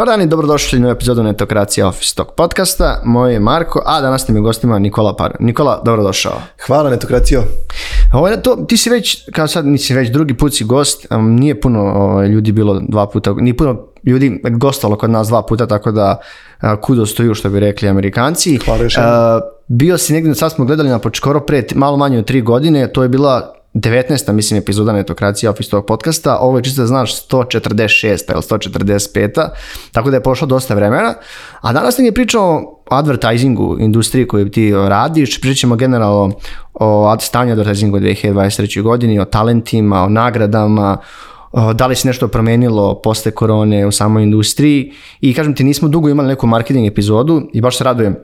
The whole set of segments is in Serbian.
Dobar dan i dobrodošli u epizodu Netokracija Office Talk podcasta. Moje je Marko, a danas nam je gostima Nikola Par. Nikola, dobrodošao. Hvala Netokracijo. Ovo to, ti si već, kao sad nisi već drugi put si gost, um, nije puno o, ovaj, ljudi bilo dva puta, nije puno ljudi gostalo kod nas dva puta, tako da a, kudo stoju što bi rekli Amerikanci. Hvala još. Bio si negdje, sad smo gledali na skoro pre, malo manje od tri godine, to je bila 19. mislim epizoda netokracija Office Talk podcasta, ovo je čisto da znaš 146. ili 145. Tako da je prošlo dosta vremena. A danas nam je pričao o advertisingu, industriji koju ti radiš, pričat generalno o stanju advertisingu 2023. godini, o talentima, o nagradama, da li se nešto promenilo posle korone u samoj industriji i kažem ti nismo dugo imali neku marketing epizodu i baš se radujem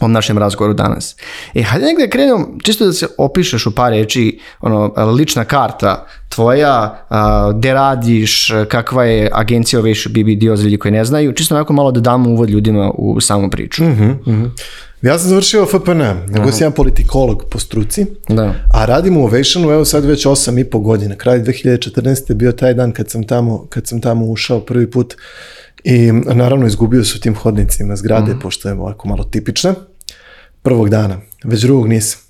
o našem razgovoru danas. E, hajde negde da krenemo, čisto da se opišeš u par reči, ono, lična karta tvoja, a, gde radiš, kakva je agencija Oveš BBD za ljudi koji ne znaju, čisto onako malo da damo uvod ljudima u samu priču. Mm -hmm, Ja sam završio FPN, nego Aha. Mhm. sam jedan politikolog po struci, da. a radim u Ovationu, evo sad već 8 i po godina, kraj 2014. je bio taj dan kad sam tamo, kad sam tamo ušao prvi put i naravno izgubio se u tim hodnicima zgrade, mm. pošto je ovako malo tipična prvog dana, već drugog nisam.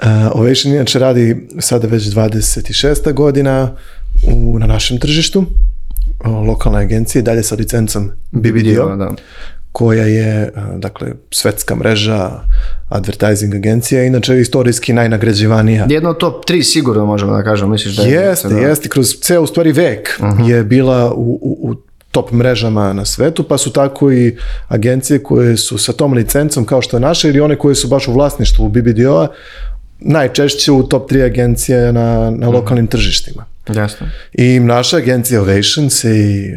Uh, Ovation inače radi sada već 26. godina u, na našem tržištu, lokalne agencije, dalje sa licencom BBDO, da. koja je e, dakle, svetska mreža advertising agencija, inače istorijski najnagrađivanija. Jedno od top 3 sigurno možemo da kažemo, misliš da je? Jeste, da... jeste, kroz ceo u stvari vek uh mhm. -huh. je bila u, u, u top mrežama na svetu, pa su tako i agencije koje su sa tom licencom kao što je naša ili one koje su baš u vlasništvu BBDO-a, najčešće u top 3 agencije na, na mhm. lokalnim tržištima. Jasno. I naša agencija Ovation se i,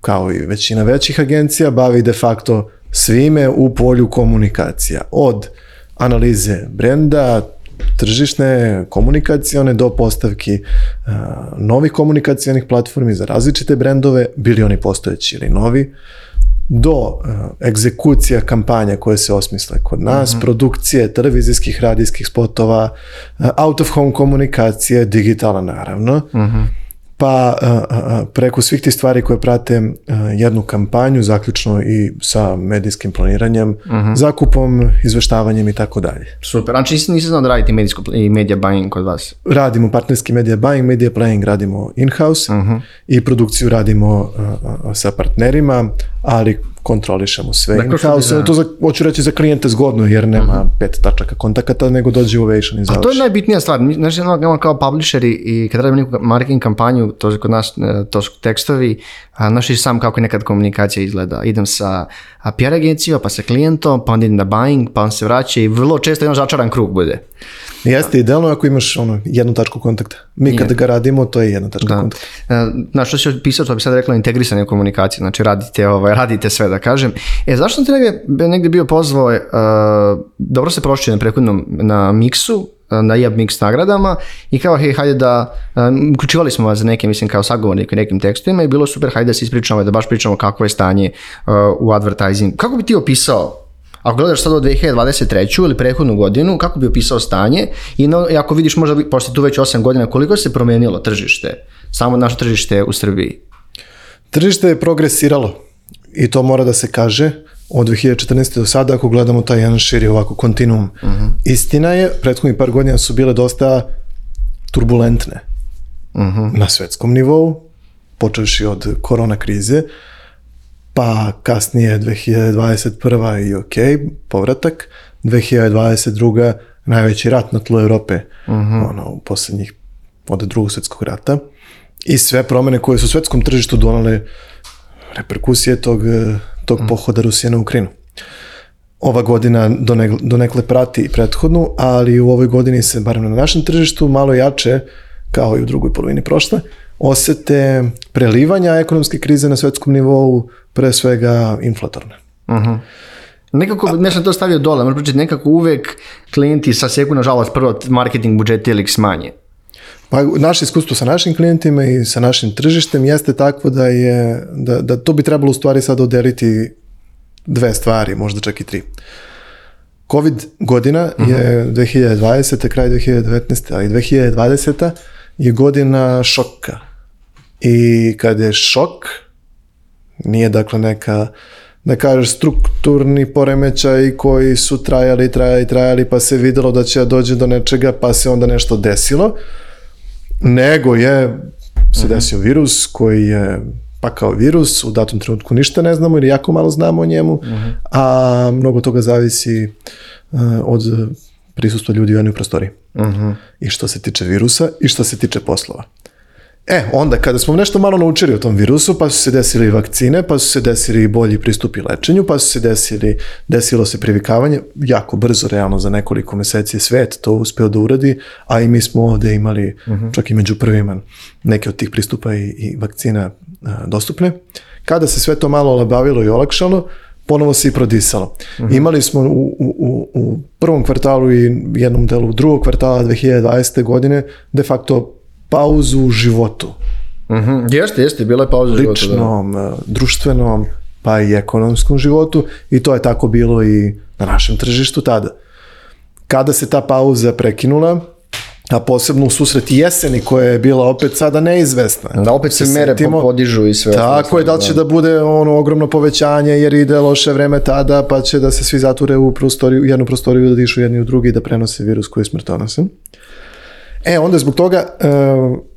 kao i većina većih agencija, bavi de facto svime u polju komunikacija. Od analize brenda, tržišne, komunikacione, do postavki uh, e, novih komunikacijonih platformi za različite brendove, bili oni postojeći ili novi, do uh, egzekucija kampanja koje se osmisle kod nas, mm -hmm. produkcije televizijskih, radijskih spotova, uh, out of home komunikacije, digitala naravno. Mm -hmm pa a, a, preko svih tih stvari koje prate jednu kampanju, zaključno i sa medijskim planiranjem, uh mhm. -huh. zakupom, izveštavanjem i tako dalje. Super, znači nisam, nisam znao da radite medijsko, i media buying kod vas? Radimo partnerski media buying, media planning radimo in-house uh mhm. -huh. i produkciju radimo sa partnerima, ali kontrolišemo sve. Dakle, in-house, da. to za, hoću reći za klijente zgodno, jer nema uh pet tačaka kontakata, nego dođe Ovation i završi. A to je najbitnija stvar. Mi, znaš, ono, kao publisheri i kad radimo neku marketing kampanju, to je kod nas, e, to su tekstovi, a, znaš i sam kako nekad komunikacija izgleda. Idem sa PR agencijom, pa sa klijentom, pa onda idem na buying, pa on se vraća i vrlo često jedan začaran krug bude. Jeste, idealno ako imaš ono, jednu tačku kontakta. Mi kada ga radimo, to je jedna tačka da. kontakta. E, na što si pisao, to bi sad rekla integrisane komunikacije, znači radite, ovaj, radite sve, da kažem. E, zašto sam te negde, negde bio pozvao, uh, dobro se prošli na prekodnom, na miksu, e, na Jab Mix nagradama i kao hej, hajde da, um, uključivali smo vas za neke, mislim, kao sagovornike u nekim tekstovima i bilo super, hajde da se ispričamo, da baš pričamo kako je stanje uh, u advertising. Kako bi ti opisao Ako gledaš sad od 2023. ili prethodnu godinu, kako bi opisao stanje i, no, i ako vidiš možda, posle tu već 8 godina, koliko se promenilo tržište, samo naše tržište u Srbiji? Tržište je progresiralo i to mora da se kaže od 2014. do sada ako gledamo taj jedan širi ovako kontinuum. Uh mhm. -huh. Istina je, prethodnih par godina su bile dosta turbulentne uh mhm. -huh. na svetskom nivou, počevši od korona krize, uh, pa kasnije 2021. i ok, povratak, 2022. najveći rat na tlu Europe, uh mhm. -huh. ono, u poslednjih, od drugog svetskog rata, i sve promene koje su u svetskom tržištu donale reperkusije tog, tog mhm. pohoda Rusije na Ukrajinu. Ova godina donekle, donekle prati prethodnu, ali u ovoj godini se, barem na našem tržištu, malo jače, kao i u drugoj polovini prošle, uh, osete prelivanja ekonomske krize na svetskom nivou, pre svega inflatorne. Uh mhm. -huh. Nekako, ne sam to stavio dole, moram pričati, nekako uvek klijenti sa saseku, nažalost, prvo marketing budžete ili ih smanje. Pa naše iskustvo sa našim klijentima i sa našim tržištem jeste takvo da je, da, da to bi trebalo u stvari sad odeliti dve stvari, možda čak i tri. Covid godina mhm. je uh -huh. 2020. kraj 2019. ali 2020. je godina šoka I kad je šok, nije dakle neka da kažeš strukturni poremećaj koji su trajali, trajali, trajali pa se videlo da će dođe do nečega pa se onda nešto desilo nego je se mhm. desio virus koji je pa kao virus, u datom trenutku ništa ne znamo ili jako malo znamo o njemu, uh mhm. -huh. a mnogo toga zavisi uh, od prisustva ljudi u jednoj prostoriji. Uh mhm. -huh. I što se tiče virusa i što se tiče poslova. E, onda kada smo nešto malo naučili o tom virusu, pa su se desili vakcine, pa su se desili bolji pristupi lečenju, pa su se desili, desilo se privikavanje, jako brzo, realno za nekoliko meseci je svet to uspeo da uradi, a i mi smo ovde imali, uh mhm. -huh. čak i među prvima, neke od tih pristupa i, i vakcina a, e, dostupne. Kada se sve to malo olabavilo i olakšalo, ponovo se i prodisalo. Mm -hmm. Imali smo u, u, u prvom kvartalu i jednom delu drugog kvartala 2020. godine de facto pauzu u životu. Mm -hmm. Jeste, jeste, bila je pauza u životu. Da. Ličnom, da. društvenom, pa i ekonomskom životu i to je tako bilo i na našem tržištu tada. Kada se ta pauza prekinula, a posebno u susret jeseni koja je bila opet sada neizvesna. Da, opet se mere setimo, podižu i sve. Tako je, da li će da. da bude ono ogromno povećanje jer ide loše vreme tada pa će da se svi zature u prostoriju, jednu prostoriju da dišu jedni u drugi i da prenose virus koji je smrtonosan. E, onda zbog toga e,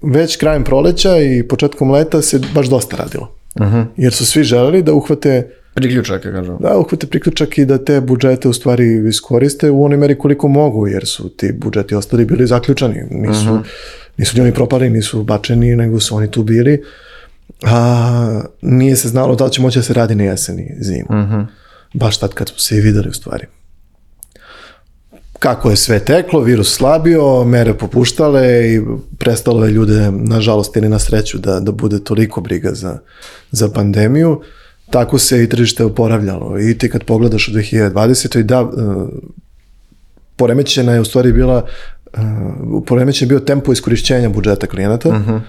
već krajem proleća i početkom leta se baš dosta radilo. Uh mhm. -huh. Jer su svi želeli da uhvate Priključak, kažem. Da, uhvate priključak i da te budžete u stvari iskoriste u onoj meri koliko mogu, jer su ti budžeti ostali bili zaključani. Nisu, uh mhm. -huh. nisu oni propali, nisu bačeni, nego su oni tu bili. A, nije se znalo da će moći da se radi na jeseni, zimu. Uh mhm. -huh. Baš tad kad smo se i videli u stvari kako je sve teklo, virus slabio, mere popuštale i prestalo je ljude, nažalost ili na sreću, da, da bude toliko briga za, za pandemiju. Tako se i tržište oporavljalo. I ti kad pogledaš u 2020. i da, e, poremećena je u stvari bila, e, poremećen je bio tempo iskorišćenja budžeta klijenata, uh mhm. -huh.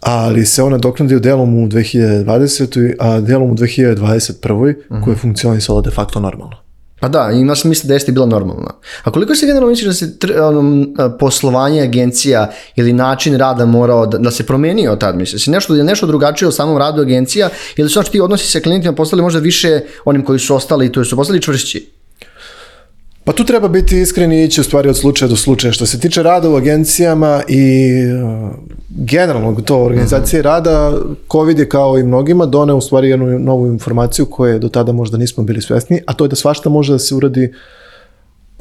ali se ona doknadio delom u 2020. a delom u 2021. Uh -huh. koje je funkcionisalo de facto normalno. Pa da, ima smisla da jeste bila normalna. A koliko se generalno misliš da se tr, ono, poslovanje agencija ili način rada morao da, da se promenio od tad, misliš? Nešto, je nešto drugačije od samom radu agencija ili su znači ti odnosi sa klijentima postali možda više onim koji su ostali i koji su postali čvršći? Pa tu treba biti iskren i ići u stvari od slučaja do slučaja. Što se tiče rada u agencijama i uh, generalnog to organizacije mhm. rada, COVID je kao i mnogima doneo u stvari jednu novu informaciju koje do tada možda nismo bili svesni, a to je da svašta može da se uradi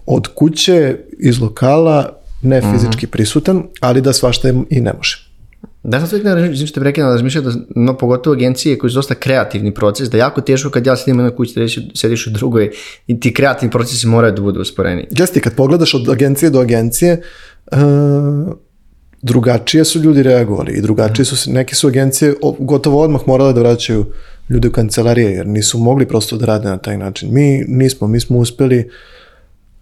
od kuće, iz lokala, ne fizički mhm. prisutan, ali da svašta i ne može. Da sam uvijek razmišljao, što prekina, da razmišljao da, no, pogotovo agencije koji su dosta kreativni proces, da je jako teško kad ja sedim na kući, reći, sediš u drugoj i ti kreativni procesi moraju da budu usporeni. Jeste, kad pogledaš od agencije do agencije, uh, drugačije su ljudi reagovali i drugačije su, neke su agencije gotovo odmah morale da vraćaju ljude u kancelarije, jer nisu mogli prosto da rade na taj način. Mi nismo, mi smo uspeli,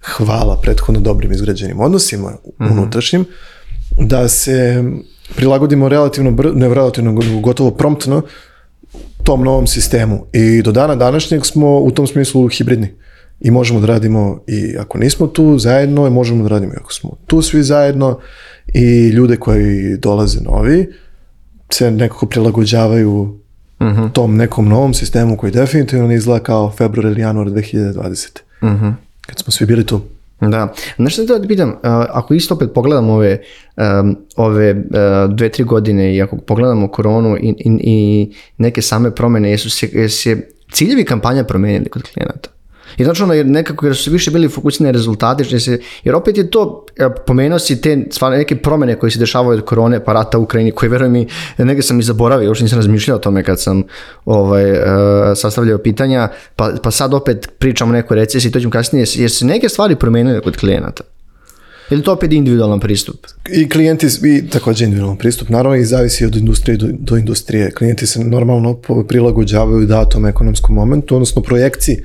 hvala prethodno dobrim izgrađenim odnosima mm -hmm. unutrašnjim, da se prilagodimo relativno, br ne relativno, gotovo promptno tom novom sistemu. I do dana današnjeg smo u tom smislu hibridni. I možemo da radimo i ako nismo tu zajedno, i možemo da radimo i ako smo tu svi zajedno i ljude koji dolaze novi se nekako prilagođavaju uh mhm. -huh. tom nekom novom sistemu koji definitivno ne izgleda kao februar ili januar 2020. Uh -huh. Kad smo svi bili tu. Da. Znaš što da te pitam, e, ako isto opet pogledamo ove, e, ove e, dve, tri godine i ako pogledamo koronu i, i, i neke same promene, jesu se, jesu se ciljevi kampanja promenili kod klijenata? I znači ono, jer nekako, jer su više bili fokusirani rezultati, jer, se, jer opet je to, pomenuo si te stvarno neke promene koje se dešavaju od korone, pa rata u Ukrajini, koje verujem i, negdje sam i zaboravio, još nisam razmišljao o tome kad sam ovaj, uh, sastavljao pitanja, pa, pa sad opet pričamo o nekoj recesiji, to ćemo kasnije, jer se neke stvari promijenile kod klijenata. Ili to opet individualan pristup? I klijenti, i takođe individualan pristup, naravno i zavisi od industrije do, do industrije. Klijenti se normalno prilagođavaju datom ekonomskom momentu, odnosno projekciji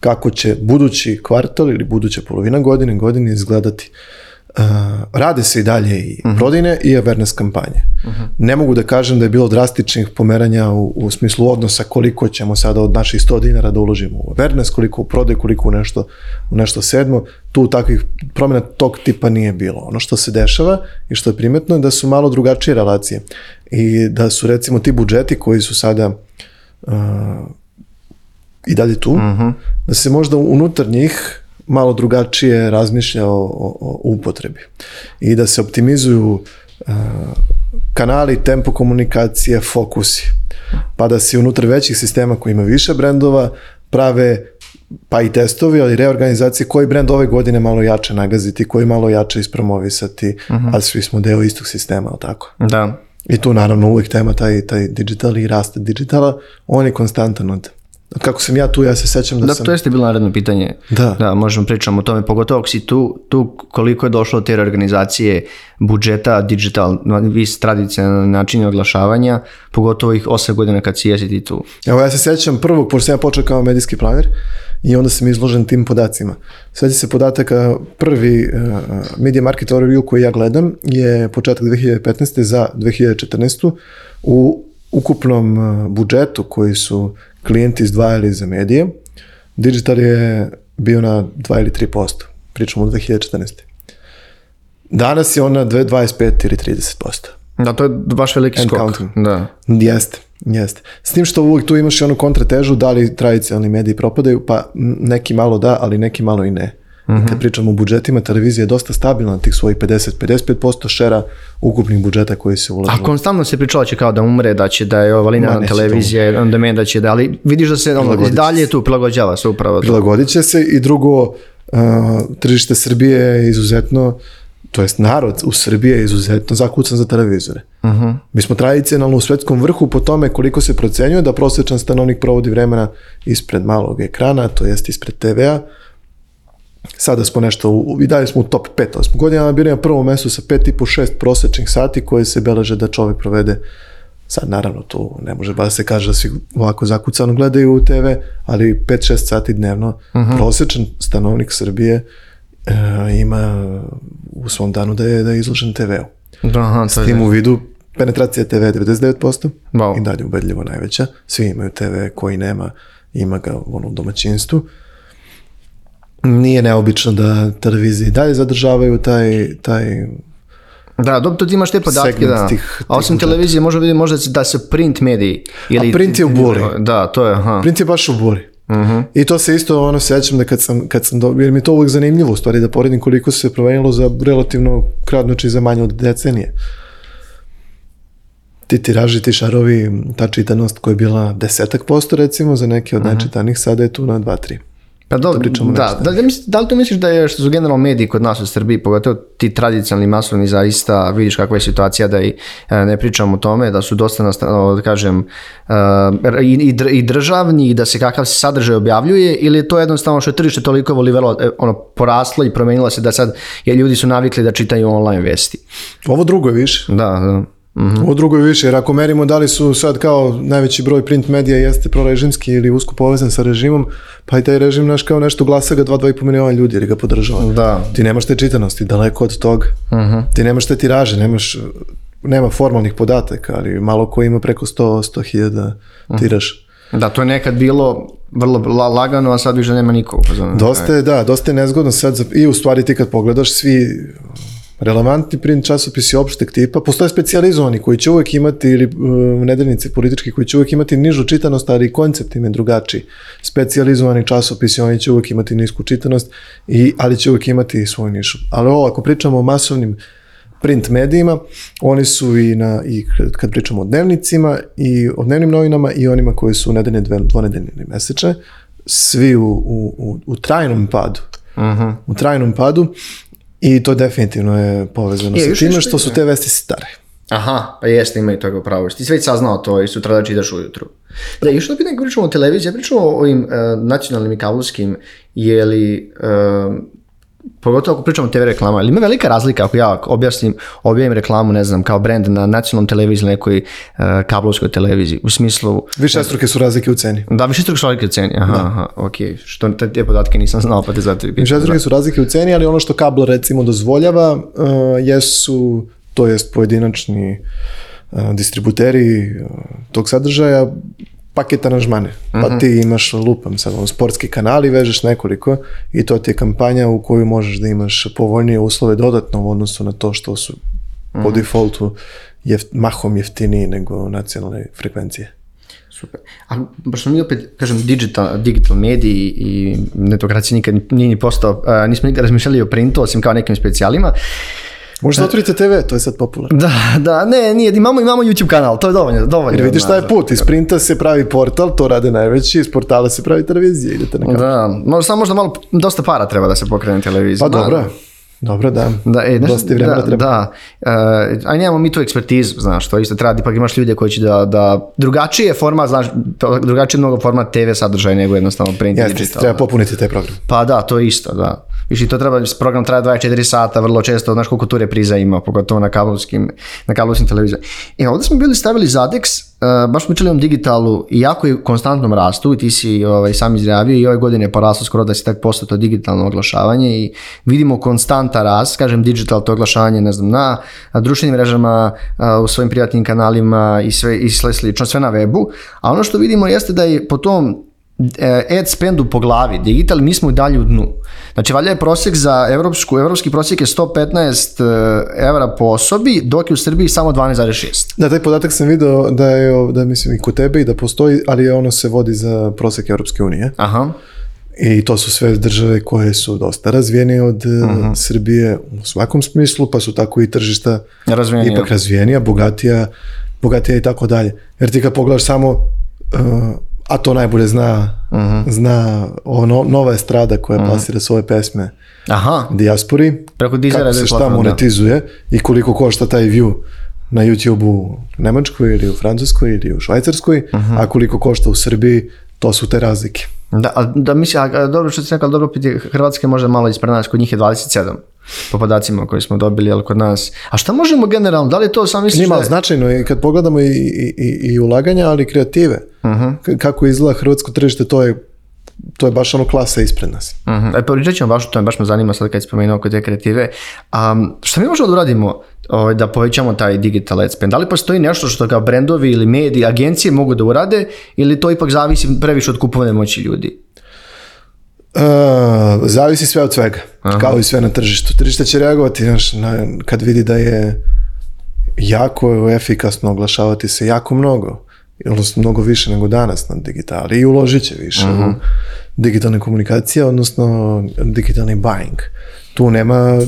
kako će budući kvartal ili buduća polovina godine, godine izgledati. Uh, rade se i dalje i uh mhm. -huh. prodajne i awareness kampanje. Uh mhm. -huh. Ne mogu da kažem da je bilo drastičnih pomeranja u, u smislu odnosa koliko ćemo sada od naših 100 dinara da uložimo u awareness, koliko u prodaj, koliko u nešto, u nešto sedmo. Tu takvih promjena tog tipa nije bilo. Ono što se dešava i što je primetno je da su malo drugačije relacije i da su recimo ti budžeti koji su sada uh, i dalje tu, uh mhm. -huh. da se možda unutar njih malo drugačije razmišlja o, o, o upotrebi i da se optimizuju uh, kanali, tempo komunikacije, fokusi. Pa da se unutar većih sistema koji ima više brendova prave pa i testovi, ali reorganizacije koji brend ove godine malo jače nagaziti, koji malo jače ispromovisati, uh -huh. a svi smo deo istog sistema, ali tako? Da. I tu naravno uvek tema taj, taj digital i rast digitala, on je konstantan od kako sam ja tu, ja se sećam da, da sam... Da, to jeste bilo naredno pitanje. Da. Da, možemo pričamo o tome, pogotovo ako si tu, tu koliko je došlo od te reorganizacije budžeta, digital, vis tradicionalni načini oglašavanja, pogotovo ih 8 godina kad si jesi ti tu. Evo, ja se sećam prvog, pošto sam ja počeo kao medijski planer, i onda sam izložen tim podacima. Sveća se podataka, prvi uh, Media Market Overview koji ja gledam je početak 2015. za 2014. u ukupnom e, budžetu koji su klijenti izdvajali za medije, digital je bio na 2 ili 3%, pričamo od 2014. Danas je on na 25 ili 30%. Da, to je baš veliki skok. Counting. Da. Jeste, jeste. S tim što uvek tu imaš i onu kontratežu, da li tradicionalni mediji propadaju, pa neki malo da, ali neki malo i ne. Mm -hmm. Kad pričamo o budžetima, televizija je dosta stabilna tih svojih 50-55% šera ukupnih budžeta koji se ulažu. A konstantno se pričalo da će kao da umre, da će da je ova linearna televizija, on demand da će da, ali vidiš da se ono, dalje tu prilagođava se upravo. Prilagodit će se i drugo, uh, tržište Srbije je izuzetno to jest narod u Srbiji je izuzetno zakucan za televizore. Uh mhm. -huh. Mi smo tradicionalno u svetskom vrhu po tome koliko se procenjuje da prosečan stanovnik provodi vremena ispred malog ekrana, to jest ispred TV-a, Sada smo nešto, i dalje smo u top 5, ali smo godinama bili na prvom mestu sa 5,5-6 prosečnih sati koje se beleže da čovek provede Sad, naravno, to ne može baš da se kaže da svi ovako zakucano gledaju u TV, ali 5-6 sati dnevno uh mhm. -huh. prosečan stanovnik Srbije e, ima u svom danu da je, da je izložen TV-u. Aha, S tim u da. vidu penetracija TV 99% wow. i dalje ubedljivo najveća. Svi imaju TV koji nema, ima ga u onom domaćinstvu nije neobično da televizije dalje zadržavaju taj, taj Da, dobro, tu imaš te podatke, da. Tih, A osim tih televizije možemo vidjeti možda da se print mediji. Ili, A print je u buri. Da, to je, aha. Print je baš u buri. Uh mhm. -huh. I to se isto ono sećam da kad sam, kad sam dobio, jer mi je to uvek zanimljivo u stvari da poredim koliko se promenilo za relativno kradnoči za manje od decenije. Ti tiraži, ti šarovi, ta čitanost koja je bila desetak posto recimo za neke od uh mhm. -huh. najčitanih, sada je tu na 2-3. Pa da, da pričamo da, da, da, da li to da misliš da je, što su generalno mediji kod nas u Srbiji, pogotovo ti tradicionalni masovni zaista, vidiš kakva je situacija da i e, ne pričamo o tome, da su dosta, na, da kažem, e, i, i, i državni, i da se kakav se sadržaj objavljuje, ili je to jednostavno što je tržište toliko volivelo, e, ono, poraslo i promenilo se da sad, je ljudi su navikli da čitaju online vesti. Ovo drugo je više. Da, da. -hmm. U drugoj više, jer ako merimo da li su sad kao najveći broj print medija jeste prorežimski ili usko povezan sa režimom, pa i taj režim naš kao nešto glasa ga 2-2,5 miliona ljudi ili ga podržava. Da. Ti nemaš te čitanosti, daleko od toga. Mm -hmm. Ti nemaš te tiraže, nemaš nema formalnih podataka, ali malo ko ima preko 100 100.000 tiraš. Da, to je nekad bilo vrlo lagano, a sad više nema nikog. Pa dosta je, da, dosta je nezgodno sad, i u stvari ti kad pogledaš, svi relevantni print časopisi opšteg tipa, postoje specijalizovani koji će uvek imati, ili um, e, nedeljnici politički koji će uvek imati nižu čitanost, ali i koncept im je drugačiji. Specijalizovani časopisi, oni će uvek imati nisku čitanost, i, ali će uvek imati i svoju nišu. Ali ovo, ako pričamo o masovnim print medijima, oni su i, na, i kad pričamo o dnevnicima i o dnevnim novinama i onima koji su nedeljne, dvonedeljne ili mesečne, svi u, u, u, u trajnom padu. Uh mhm. -huh. U trajnom padu I to definitivno je povezano je, sa time što su te vesti stare. Aha, pa jeste, ima i toga pravo. Ti sve već saznao to i sutra da čitaš ujutru. Da, još da pitan pričamo o televiziji, ja pričamo o ovim uh, nacionalnim i kablovskim, je li uh, pogotovo ako pričamo o TV reklama, ali ima velika razlika ako ja objasnim, objavim reklamu, ne znam, kao brend na nacionalnom televiziji ili nekoj uh, kablovskoj televiziji, u smislu... Više struke su razlike u ceni. Da, više struke su razlike u ceni, aha, da. aha ok, što te, te podatke nisam znao, pa te zato... Više struke da. su razlike u ceni, ali ono što kablo recimo dozvoljava uh, jesu, to jest pojedinačni uh, distributeri tog sadržaja paket aranžmane. Mm -hmm. Pa mhm. ti imaš, lupam sad, sportski kanali, vežeš nekoliko i to ti je kampanja u koju možeš da imaš povoljnije uslove dodatno u odnosu na to što su mm -hmm. po mhm. defaultu jeft, mahom jeftiniji nego nacionalne frekvencije. Super. A baš smo mi opet, kažem, digital, digital mediji i netokracija nikad nije ni postao, a, nismo nikad razmišljali o printu, osim kao nekim specijalima. Uh, Možda e. otvorite TV, to je sad popularno. Da, da, ne, nije, imamo, imamo YouTube kanal, to je dovoljno. dovoljno Jer vidiš šta je put, iz printa se pravi portal, to rade najveći, iz portala se pravi televizija, idete nekako. Da, možda, samo možda malo, dosta para treba da se pokrene televizija. Pa da. dobro, dobro, da. Da, e, znaš, Dosti vremena da, treba. Da, uh, a nemamo mi tu ekspertizu, znaš, to isto treba, ipak imaš ljude koji će da, da drugačije je format, znaš, drugačije je mnogo format TV sadržaja nego jednostavno print Jeste, digital. treba popuniti taj program. Pa da, to je isto, da. Viš i to treba, program traja 24 sata, vrlo često, znaš koliko tu repriza ima, pogotovo na kablovskim, na kablovskim televizijama. I e, ovde smo bili stavili Zadex, uh, baš smo učili o digitalu i jako je konstantnom rastu i ti si ovaj, sam izjavio i ove godine je poraslo skoro da si tak postao to digitalno oglašavanje i vidimo konstanta rast, kažem digital to oglašavanje ne znam, na, na društvenim mrežama, uh, u svojim privatnim kanalima i sve, i slično, sve na webu, a ono što vidimo jeste da je po tom Eh, ad spendu po glavi, digital, mi smo i dalje u dnu. Znači, valja je prosek za evropsku, evropski prosjek je 115 eh, evra po osobi, dok je u Srbiji samo 12,6. Da, taj podatak sam video da je, da mislim i kod tebe i da postoji, ali ono se vodi za prosjek Evropske unije. Aha. I to su sve države koje su dosta razvijene od uh Srbije u svakom smislu, pa su tako i tržišta razvijenija. ipak razvijenija, bogatija, bogatija i tako dalje. Jer ti kad pogledaš samo uh, a to najbolje zna, uh mhm. -huh. zna o, no, nova estrada koja uh mhm. -huh. plasira svoje pesme Aha. dijaspori, Preko kako se šta da. monetizuje i koliko košta taj view na YouTube u Nemačkoj ili u Francuskoj ili u Švajcarskoj, uh mhm. -huh. a koliko košta u Srbiji, to su te razlike. Da, a, da mislim, a, dobro što ste rekao, dobro piti Hrvatske može malo ispred nas, kod njih je 27 po podacima koje smo dobili, ali kod nas. A šta možemo generalno, da li to sam misliš? Nima, da je... značajno i kad pogledamo i, i, i ulaganja, ali i kreative. Uh mhm. -huh. Kako izgleda hrvatsko tržište, to je to je baš ono klasa ispred nas. Uh mhm. -huh. E, pričat ćemo baš o tome, baš me zanima sad kad je spomenuo oko te kreative. Um, šta mi možemo da uradimo ovaj, da povećamo taj digital ad spend? Da li postoji nešto što ga brendovi ili mediji, agencije mogu da urade ili to ipak zavisi previše od kupovne moći ljudi? Uh, zavisi sve od svega, Aha. kao i sve na tržištu. Tržište će reagovati znaš, na, kad vidi da je jako efikasno oglašavati se jako mnogo odnosno mnogo više nego danas na digitali i uložit će više uh -huh. u mhm. digitalne komunikacije, odnosno digitalni buying. Tu nema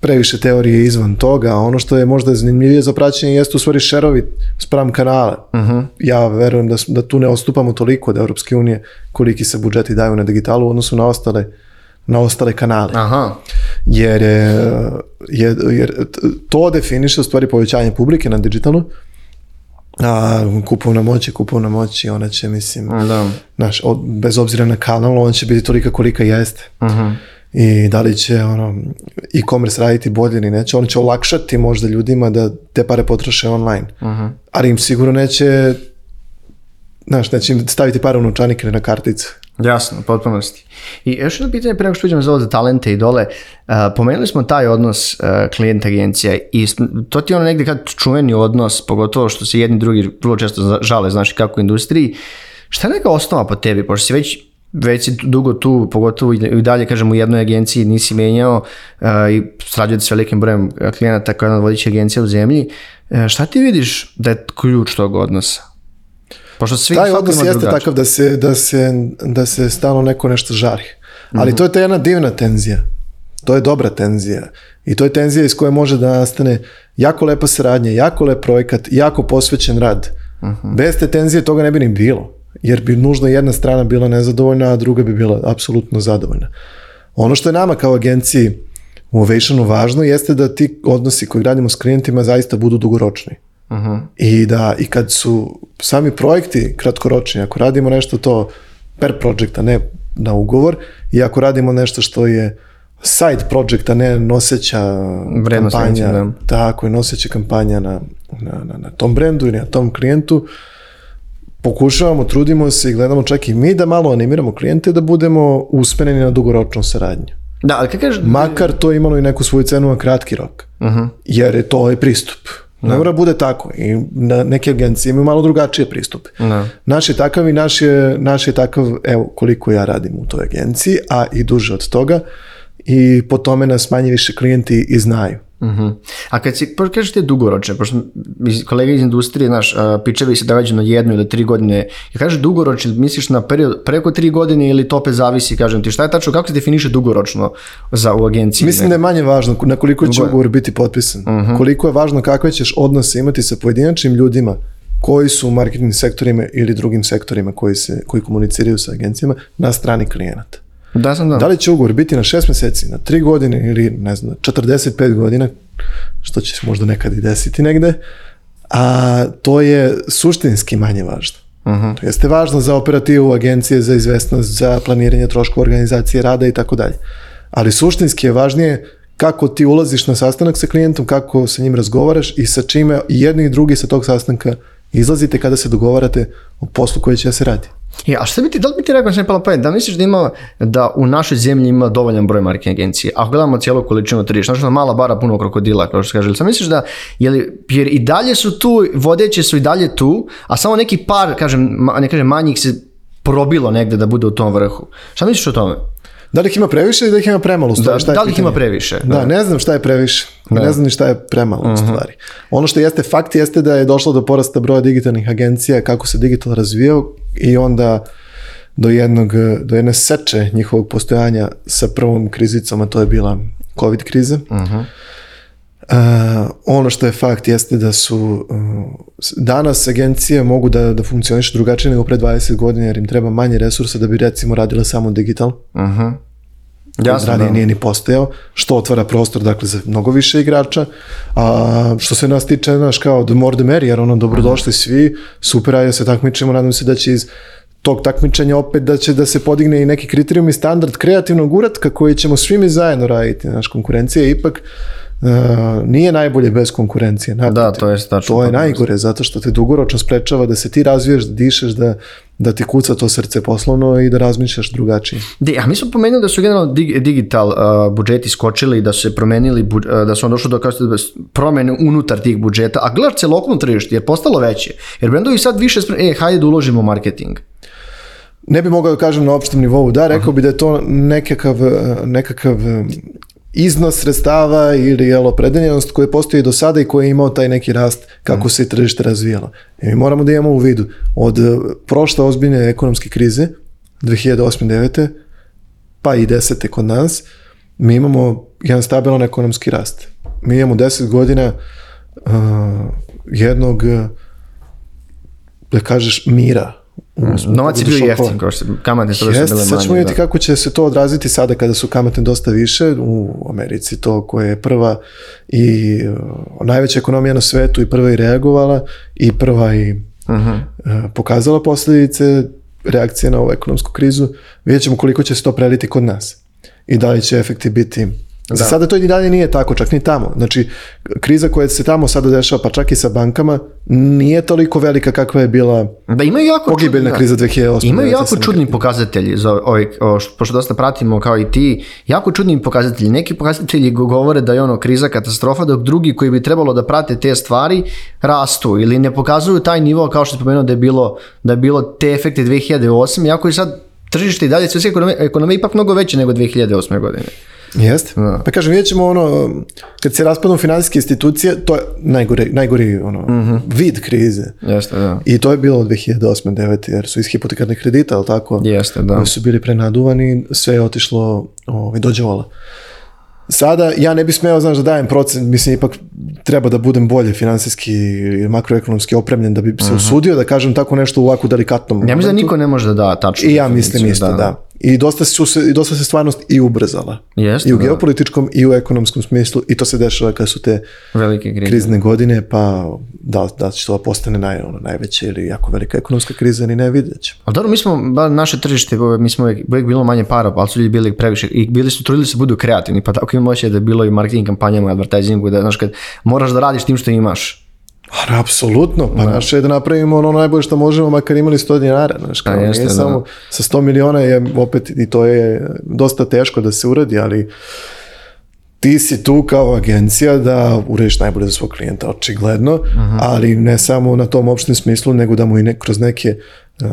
previše teorije izvan toga, ono što je možda zanimljivije za praćenje jeste u stvari šerovi spram kanala. Uh mhm. -huh. Ja verujem da, da tu ne ostupamo toliko od Europske unije koliki se budžeti daju na digitalu u odnosu na ostale na ostale kanale. Aha. Jer, je, jer to definiše u stvari povećanje publike na digitalu, a, kupovna moć je kupovna moć i ona će, mislim, da. naš, od, bez obzira na kanal, on će biti tolika kolika jeste. Uh mhm. -huh. I da li će ono, e-commerce raditi bolje ili neće, on će olakšati možda ljudima da te pare potroše online. Uh mhm. -huh. Ali im sigurno neće, znaš, neće im staviti pare u novčanik ili na karticu. Jasno, potpunosti. I još jedno pitanje pre što uđemo za ovo za talente i dole. Uh, pomenuli smo taj odnos uh, klijent agencija i to ti je ono negde kad čuveni odnos, pogotovo što se jedni drugi vrlo često žale, znaš kako u industriji. Šta je neka osnova po tebi, pošto si već već si dugo tu, pogotovo i dalje, kažem, u jednoj agenciji nisi menjao uh, i srađujete s velikim brojem klijenata kao jedna od vodećih agencija u zemlji. Uh, šta ti vidiš da je ključ tog odnosa? Pošto svi Taj odnos jeste drugačije. takav da se, da, se, da se stalno neko nešto žari. Ali mm to je ta jedna divna tenzija. To je dobra tenzija. I to je tenzija iz koje može da nastane jako lepa saradnja, jako lep projekat, jako posvećen rad. Mm Bez te tenzije toga ne bi ni bilo. Jer bi nužno jedna strana bila nezadovoljna, a druga bi bila apsolutno zadovoljna. Ono što je nama kao agenciji u Ovationu važno jeste da ti odnosi koji radimo s klijentima zaista budu dugoročni. Uh -huh. I da, i kad su sami projekti kratkoročni, ako radimo nešto to per project, ne na ugovor, i ako radimo nešto što je side project, ne noseća Vredno kampanja, da. tako je, noseća kampanja na, na, na, na tom brendu ili na tom klijentu, pokušavamo, trudimo se i gledamo čak i mi da malo animiramo klijente da budemo usmereni na dugoročnu saradnju. Da, ali kaj kažeš... Makar to je imalo i neku svoju cenu na kratki rok, uh mhm. -huh. jer je to je ovaj pristup Ne da. mora da bude tako. I na, neke agencije imaju malo drugačije pristupe. Ne. Da. Naš je takav i naš je, naš je takav, evo, koliko ja radim u toj agenciji, a i duže od toga i po tome nas manje više klijenti i znaju. Uh mhm. -huh. A kad si, pa kažeš ti dugoročne, pošto kolega iz industrije, znaš, pičevi da se da veđu na jednu ili tri godine, ja kažeš dugoročni, misliš na period preko tri godine ili to opet zavisi, kažem ti, šta je tačno, kako se definiše dugoročno za u agenciji? Mislim da je manje važno na koliko će ugovor biti potpisan, uh mhm. -huh. koliko je važno kakve ćeš odnose imati sa pojedinačnim ljudima koji su u marketing sektorima ili drugim sektorima koji, se, koji komuniciraju sa agencijama na strani klijenata. Da, sam da. Da li će ugovor biti na 6 meseci, na 3 godine ili ne znam, 45 godina, što će se možda nekad i desiti negde, a to je suštinski manje važno. Uh -huh. To jeste važno za operativu, agencije za izvestnost, za planiranje troškova organizacije rada i tako dalje. Ali suštinski je važnije kako ti ulaziš na sastanak sa klijentom, kako sa njim razgovaraš i sa čime i jedni i drugi sa tog sastanka izlazite kada se dogovarate o poslu koji će da se raditi. E, a šta bi ti, da li bi ti rekao, sam pala pamet, da misliš da ima, da u našoj zemlji ima dovoljan broj marketing agencije? Ako gledamo cijelu količinu tržišta, znači mala bara puno krokodila, kao što se kaže, ili sam misliš da, jeli, jer i dalje su tu, vodeće su i dalje tu, a samo neki par, kažem, ne kažem, manjih se probilo negde da bude u tom vrhu. Šta misliš o tome? Da li ih ima previše ili da ih ima premalo? Stvari, da, šta je da li ih ima previše? Da. da, ne znam šta je previše. Da. Ne znam ni šta je premalo uh mhm. -huh. stvari. Ono što jeste fakt jeste da je došlo do porasta broja digitalnih agencija, kako se digital razvijao, i onda do, jednog, do jedne seče njihovog postojanja sa prvom krizicom, a to je bila COVID kriza. Uh -huh. Uh, ono što je fakt jeste da su uh, danas agencije mogu da, da funkcionišu drugačije nego pre 20 godina jer im treba manje resursa da bi recimo radile samo digital. Uh mhm. -huh. Jasno, ranije da. nije ni postojao, što otvara prostor dakle za mnogo više igrača. A, što se nas tiče, naš kao the more the merrier, ono dobrodošli mhm. svi, super, ajde da se takmičimo, nadam se da će iz tog takmičenja opet da će da se podigne i neki kriterijum i standard kreativnog uratka koji ćemo svi mi zajedno raditi. Naš konkurencija je ipak uh, E, nije najbolje bez konkurencije. Naprati. Da, to je tačno. To je najgore, zato što te dugoročno sprečava da se ti razviješ, da dišeš, da, da ti kuca to srce poslovno i da razmišljaš drugačije. De, a mi smo pomenuli da su generalno dig, digital uh, budžeti skočili, da su se promenili, uh, da su on do kao promene unutar tih budžeta, a gledaš celokupno tržište jer postalo veće, jer brendovi sad više, spre... e, hajde da uložimo u marketing. Ne bih mogao da kažem na opštem nivou, da, rekao bih da je to nekakav, nekakav iznos sredstava ili jel, opredeljenost koja postoji do sada i koja je imao taj neki rast kako mm. se tržište razvijalo. I mi moramo da imamo u vidu od e, prošle ozbiljne ekonomske krize 2008-2009 pa i 10. kod nas mi imamo jedan stabilan ekonomski rast. Mi imamo 10 godina uh, jednog e, da kažeš mira Novac je bio jeftin, kao što kamate su bile manje. Sad ćemo vidjeti da. kako će se to odraziti sada kada su kamate dosta više u Americi, to koja je prva i uh, najveća ekonomija na svetu i prva i reagovala i prva i mhm. uh -huh. pokazala posledice reakcije na ovu ekonomsku krizu. Vidjet ćemo koliko će se to preliti kod nas i da li će efekti biti Da. Za sada to i dalje nije tako, čak ni tamo. Znači, kriza koja se tamo sada dešava, pa čak i sa bankama, nije toliko velika kakva je bila da, ima jako pogibeljna čudni, kriza 2008. Imaju jako čudni pokazatelji, za ovaj, o, pošto dosta pratimo kao i ti, jako čudni pokazatelji. Neki pokazatelji govore da je ono kriza katastrofa, dok drugi koji bi trebalo da prate te stvari rastu ili ne pokazuju taj nivo kao što je pomenuo da je bilo, da je bilo te efekte 2008. Jako je sad tržište i dalje sve ekonomije, ekonomije ipak mnogo veće nego 2008. godine. Jeste. Da. Pa kažem, vidjet ćemo ono, kad se raspadnu finansijske institucije, to je najgori, najgori ono, mm -hmm. vid krize. Jeste, da. I to je bilo od 2008. 9. jer su iz hipotekarnih kredita, ali tako? Jeste, da. Oni su bili prenaduvani, sve je otišlo ovaj, dođe vola. Sada ja ne bih smeo, znaš, da dajem procen, mislim, ipak treba da budem bolje finansijski i makroekonomski opremljen da bi se mhm. usudio da kažem tako nešto u ovako delikatnom. Ja mislim da niko ne može da da tačno. I ja mislim isto, da. da. da. I dosta, su se, dosta se stvarnost i ubrzala. Jeste, I u da. geopolitičkom i u ekonomskom smislu i to se dešava kada su te Velike grize. krizne godine, pa da, da će to postane naj, ono, najveća ili jako velika ekonomska kriza, ni ne vidjet ćemo. Ali dobro, mi smo, ba, naše tržište, mi smo uvijek, uvijek bilo manje para, ali su ljudi bili previše i bili su, trudili se da budu kreativni, pa tako imamo moće da je bilo i marketing kampanjama, advertisingu, da, znaš, kad moraš da radiš tim što imaš, Ali, apsolutno, pa da. naše je da napravimo ono najbolje što možemo, makar imali 100 dinara, znaš, pa kao jeste, nije da. samo, sa 100 miliona je opet, i to je dosta teško da se uradi, ali ti si tu kao agencija da urediš najbolje za svog klijenta, očigledno, Aha. Mhm. ali ne samo na tom opštem smislu, nego da mu i ne, kroz neke uh,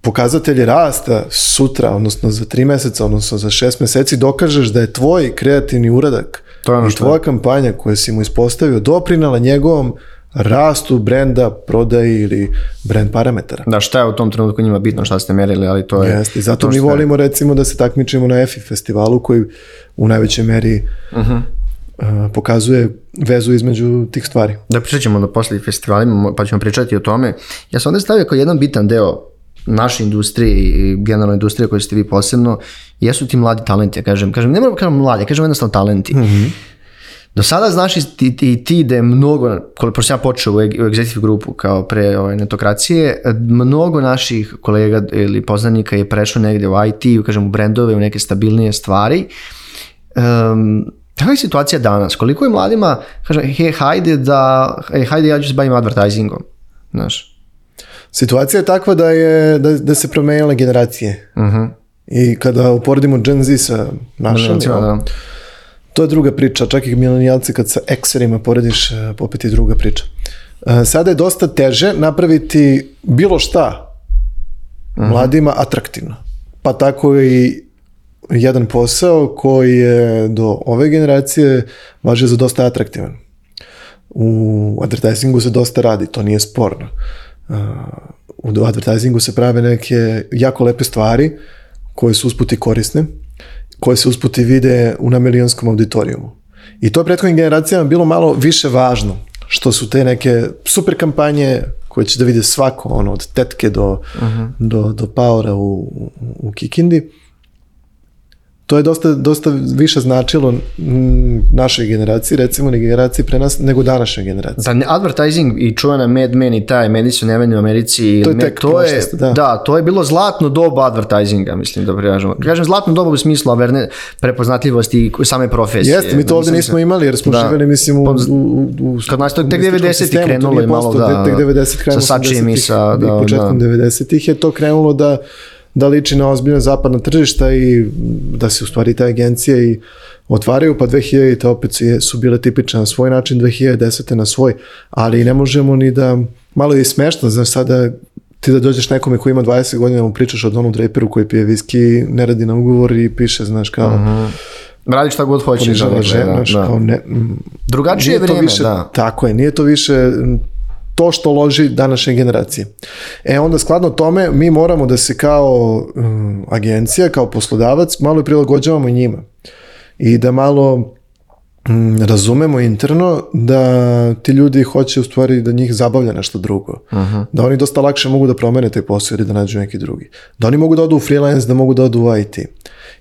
pokazatelje rasta sutra, odnosno za tri meseca, odnosno za šest meseci, dokažeš da je tvoj kreativni uradak to je i tvoja kampanja koja si mu ispostavio doprinala njegovom rastu brenda, prodaji ili brend parametara. Da, šta je u tom trenutku njima bitno, šta ste merili, ali to je... Jeste, zato mi volimo je... recimo da se takmičimo na EFI festivalu koji u najvećoj meri uh -huh. Uh, pokazuje vezu između tih stvari. Da pričat ćemo da posle festivalima, pa ćemo pričati o tome. Ja sam onda stavio kao jedan bitan deo naše industrije i generalne industrije koje ste vi posebno, jesu ti mladi talenti, ja kažem. Kažem, ne moram kažem mladi, ja kažem jednostavno talenti. Mm -hmm. Do sada znaš i ti, ti, ti da je mnogo, koliko sam ja počeo u, executive grupu kao pre ovaj, netokracije, mnogo naših kolega ili poznanika je prešlo negde u IT, u, kažem, u brendove, u neke stabilnije stvari. Um, Kakva je situacija danas? Koliko je mladima, kaže, he, hajde da, he, hajde ja ću se bavim advertisingom, znaš? Situacija je takva da, je, da, da se promenile generacije. Uh mhm. -huh. I kada uporedimo Gen Z sa našom, da, da, da to je druga priča, čak i milenijalci kad sa ekserima porediš, e, opet je druga priča. E, sada je dosta teže napraviti bilo šta mladima atraktivno. Pa tako i jedan posao koji je do ove generacije važio za dosta atraktivan. U advertisingu se dosta radi, to nije sporno. E, u advertisingu se prave neke jako lepe stvari koje su usput i korisne koje se usputi vide u namilionskom auditorijumu. I to je prethodnim generacijama bilo malo više važno, što su te neke super kampanje koje će da vide svako, ono, od tetke do, uh mhm. -huh. do, do paora u, u Kikindi. Uh, to je dosta, dosta više značilo mm, našoj generaciji, recimo ne generaciji pre nas, nego današnjoj generaciji. Da, advertising i čuvena Mad Men i taj Madison Avenue u Americi, to je, med, to je da. da. to je bilo zlatno doba advertisinga, mislim da prijažemo. Kažem zlatno doba u smislu averne, prepoznatljivosti same profesije. Jeste, mi to ovde nismo imali jer smo da. živeli, mislim, u... Pa, u, u, u Kad nas to tek 90. krenulo je malo da... da, 90. krenulo sa Sačijem i sa... Da, I početkom da. 90. je to krenulo da da liči na ozbiljna zapadna tržišta i da se u stvari te agencije i otvaraju, pa 2000 te opet su bile tipične na svoj način, 2010. te na svoj, ali ne možemo ni da, malo je smešno, znaš sada ti da dođeš nekome koji ima 20 godina mu pričaš o Donu Draperu koji pije viski, ne radi na ugovor i piše, znaš, kao... Uh mhm. -huh. Radi šta god hoćeš. Ponižava da, žena, da, da, da. kao ne... Drugačije je vreme, više, da. Tako je, nije to više to što loži današnje generacije. E onda skladno tome mi moramo da se kao um, agencija, kao poslodavac malo prilagođavamo njima i da malo um, razumemo interno da ti ljudi hoće u stvari da njih zabavlja nešto drugo. Aha. Da oni dosta lakše mogu da promene taj posao ili da nađu neki drugi. Da oni mogu da odu u freelance, da mogu da odu u IT.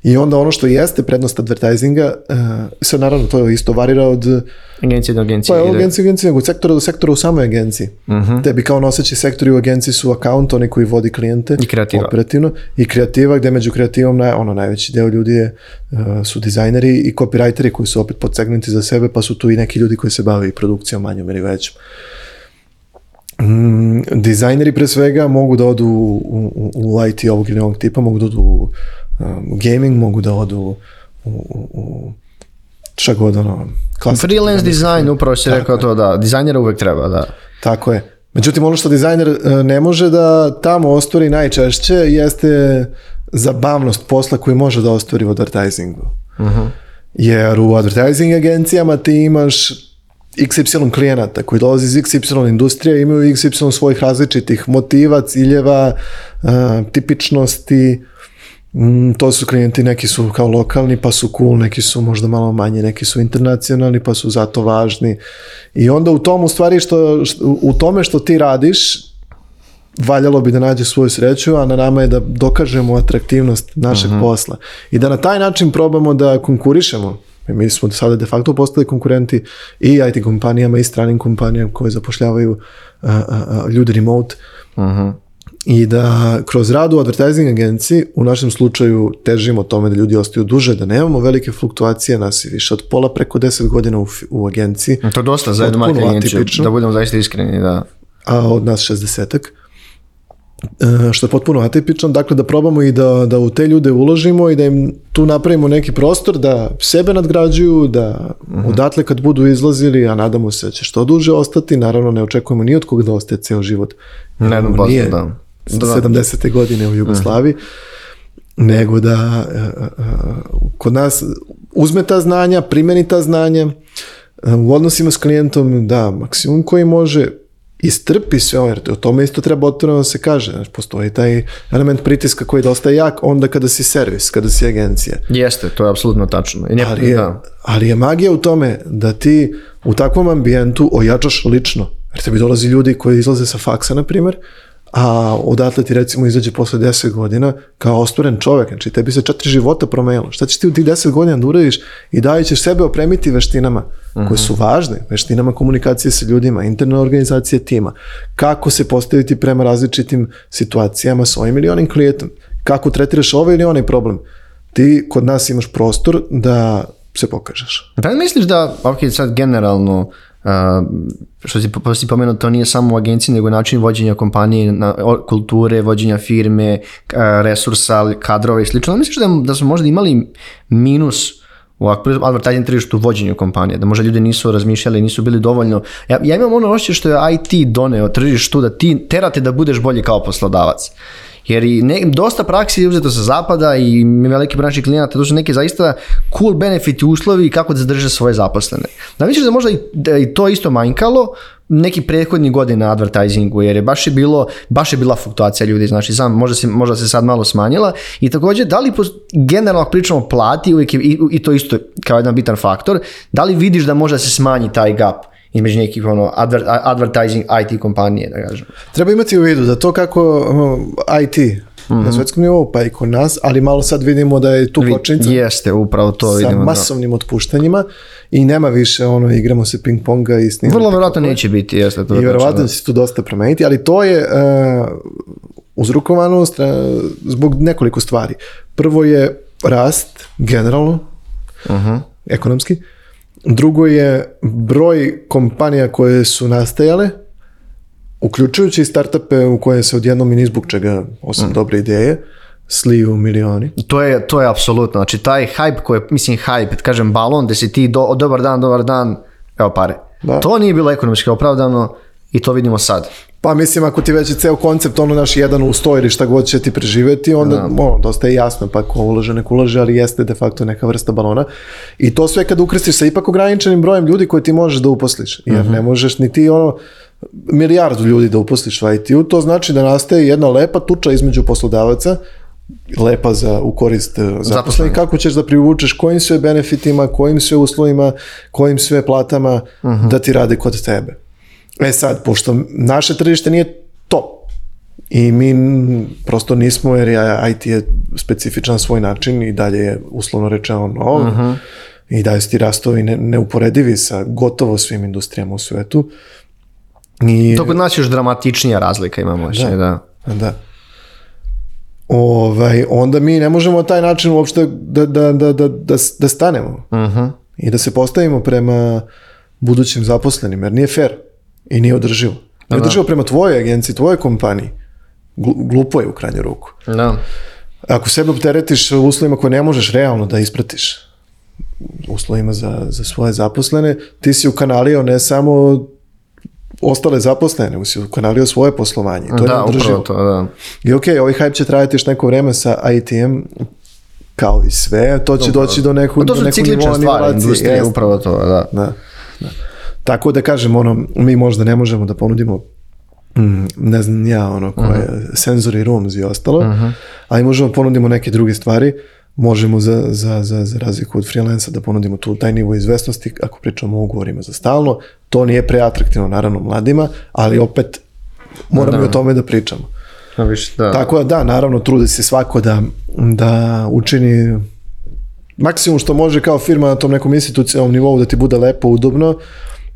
I onda ono što jeste prednost advertisinga, uh, sad naravno to isto varira od agencije do agencije. Pa je agencije do agencije, od sektora do sektora u samoj agenciji. Uh mhm. -huh. Tebi kao noseći sektori u agenciji su account, oni koji vodi klijente. I kreativa. Operativno. I kreativa, gde među kreativom naj, ono, najveći deo ljudi je, uh, su dizajneri i copywriteri koji su opet podsegnuti za sebe, pa su tu i neki ljudi koji se bave i produkcijom manjom ili većom. Mm, dizajneri pre svega mogu da odu u, u, u IT ovog ili ovog tipa, mogu da odu u Um, u gaming, mogu da odu u, u, u šta god ono, klasično. Freelance design, upravo si rekao to, da, dizajnjera uvek treba, da. Tako je. Međutim, ono što dizajner e, ne može da tamo ostvari najčešće jeste zabavnost posla koji može da ostvari u advertisingu. Uh mhm. -huh. Jer u advertising agencijama ti imaš XY klijenata koji dolazi iz XY industrije, imaju XY svojih različitih motiva, ciljeva, e, tipičnosti, Mm, to su klijenti, neki su kao lokalni, pa su cool, neki su možda malo manje, neki su internacionalni, pa su zato važni. I onda u tom, u stvari, što, u tome što ti radiš, valjalo bi da nađe svoju sreću, a na nama je da dokažemo atraktivnost našeg Aha. Mhm. posla. I da na taj način probamo da konkurišemo. E, mi smo sada de facto postali konkurenti i IT kompanijama i stranim kompanijama koje zapošljavaju uh, uh, a, ljudi remote. Aha. Mhm i da kroz rad u advertising agenciji u našem slučaju težimo tome da ljudi ostaju duže, da nemamo velike fluktuacije, nas je više od pola preko 10 godina u, u agenciji. To je dosta za jednu marketing agenciju, da budemo zaista iskreni. Da. A od nas 60 e, što je potpuno atipično, dakle da probamo i da, da u te ljude uložimo i da im tu napravimo neki prostor da sebe nadgrađuju, da mhm. odatle kad budu izlazili, a nadamo se da će što duže ostati, naravno ne očekujemo ni od kog da ostaje ceo život. Ne, ne, nije, da da. 70. Da. godine u Jugoslaviji, nego da e, e, e, kod nas uzme ta znanja, primeni ta znanja, u odnosima s klijentom, da, maksimum koji može istrpi sve ovo, jer o tome isto treba otvoreno da se kaže, znači, postoji taj element pritiska koji je dosta jak onda kada si servis, kada si agencija. Jeste, to je apsolutno tačno. I ne, ali, je, da. ali je magija u tome da ti u takvom ambijentu ojačaš lično, jer tebi dolazi ljudi koji izlaze sa faksa, na primjer, a odatle ti recimo izađe posle 10 godina kao ostvaren čovek, znači tebi se četiri života promenilo, šta ćeš ti u tih 10 godina da uradiš i dalje ćeš sebe opremiti veštinama koje su mhm. važne, veštinama komunikacije sa ljudima, interne organizacije tima, kako se postaviti prema različitim situacijama sa ovim ili onim klijentom, kako tretiraš ovaj ili onaj problem. Ti kod nas imaš prostor da se pokažeš. Da li misliš da, ok, sad generalno, Uh, što si, si pomenuo, to nije samo u agenciji, nego način vođenja kompanije, na, kulture, vođenja firme, resursa, kadrova i slično. Ali misliš da, da smo možda imali minus u advertising tržištu vođenju kompanije, da možda ljudi nisu razmišljali, nisu bili dovoljno. Ja, ja imam ono ošće što je IT doneo tržištu, da ti terate da budeš bolji kao poslodavac. Uh, Jer i ne, dosta praksi je uzeto sa zapada i veliki branši klijenata, to su neke zaista cool benefiti uslovi kako da zadrže svoje zaposlene. Da misliš da možda i, da i to isto manjkalo, neki prethodni godine na advertisingu, jer je baš je bilo, baš je bila fluktuacija ljudi, znači sam možda se, možda se sad malo smanjila i takođe da li po, generalno ako pričamo plati uvijek je, i, i to isto kao jedan bitan faktor, da li vidiš da možda se smanji taj gap? između nekih ono, adver, advertising IT kompanije, da kažem. Treba imati u vidu da to kako uh, IT mm -hmm. na svetskom nivou, pa i kod nas, ali malo sad vidimo da je tu počinca. Jeste, upravo to sa vidimo. Sa da. masovnim da. otpuštanjima i nema više ono, igramo se ping ponga i snimamo. Vrlo verovatno da. neće biti, jeste. To I verovatno da. će se tu dosta promeniti, ali to je uh, e, uzrokovano uh, e, zbog nekoliko stvari. Prvo je rast, generalno, uh mhm. -huh. ekonomski, uh, Drugo je broj kompanija koje su nastajale, uključujući i startupe u koje se odjednom i ni čega, osim mm. dobre ideje, sliju milioni. To je, to je apsolutno. Znači taj hype koji je, mislim hype, kažem balon, gde si ti do, dobar dan, dobar dan, evo pare. Da. To nije bilo ekonomski opravdano i to vidimo sad. Pa mislim, ako ti već je ceo koncept, ono naš jedan u sto ili šta god će ti preživeti, onda da. ono, dosta je jasno, pa ko ulaže, nek ulaže, ali jeste de facto neka vrsta balona. I to sve kad ukrstiš sa ipak ograničenim brojem ljudi koje ti možeš da uposliš, jer uh mhm. -huh. ne možeš ni ti ono, milijardu ljudi da uposliš u IT-u, to znači da nastaje jedna lepa tuča između poslodavaca, lepa za, u korist e, zaposlenih, kako ćeš da privučeš kojim sve benefitima, kojim sve uslovima, kojim sve platama uh mhm. -huh. da ti rade kod tebe. E sad, pošto naše tržište nije to i mi prosto nismo jer IT je specifičan svoj način i dalje je uslovno rečeno nov uh mhm. -huh. i dalje su ti rastovi ne, neuporedivi sa gotovo svim industrijama u svetu. I, to kod nas još dramatičnija razlika imamo. Da, da. da. Ovaj, onda mi ne možemo na taj način uopšte da, da, da, da, da, da stanemo uh mhm. -huh. i da se postavimo prema budućim zaposlenim, jer nije fair i nije održivo. Da, nije da. održivo prema tvojoj agenciji, tvojoj kompaniji. Glupo je u krajnju ruku. Da. Ako sebe opteretiš uslovima koje ne možeš realno da ispratiš, uslovima za, za svoje zaposlene, ti si ukanalio ne samo ostale zaposlene, nego si ukanalio svoje poslovanje. To da, je upravo To, da. I okay, ovaj hype će trajati još neko vreme sa ITM, kao i sve, to će upravo. doći do nekog nivoa. Pa to su ciklične stvari, industrije, upravo to, da. da. da. Tako da kažem, ono, mi možda ne možemo da ponudimo mm, ne znam ja, ono, koje, uh -huh. senzori, rooms i ostalo, uh -huh. ali možemo da ponudimo neke druge stvari, možemo za, za, za, za razliku od freelansa da ponudimo tu taj nivo izvestnosti, ako pričamo o ugovorima za stalno, to nije preatraktivno naravno mladima, ali opet moramo da. i o tome da pričamo. Da, više, da. Tako da, da, naravno, trude se svako da, da učini maksimum što može kao firma na tom nekom institucionalnom nivou da ti bude lepo, udobno,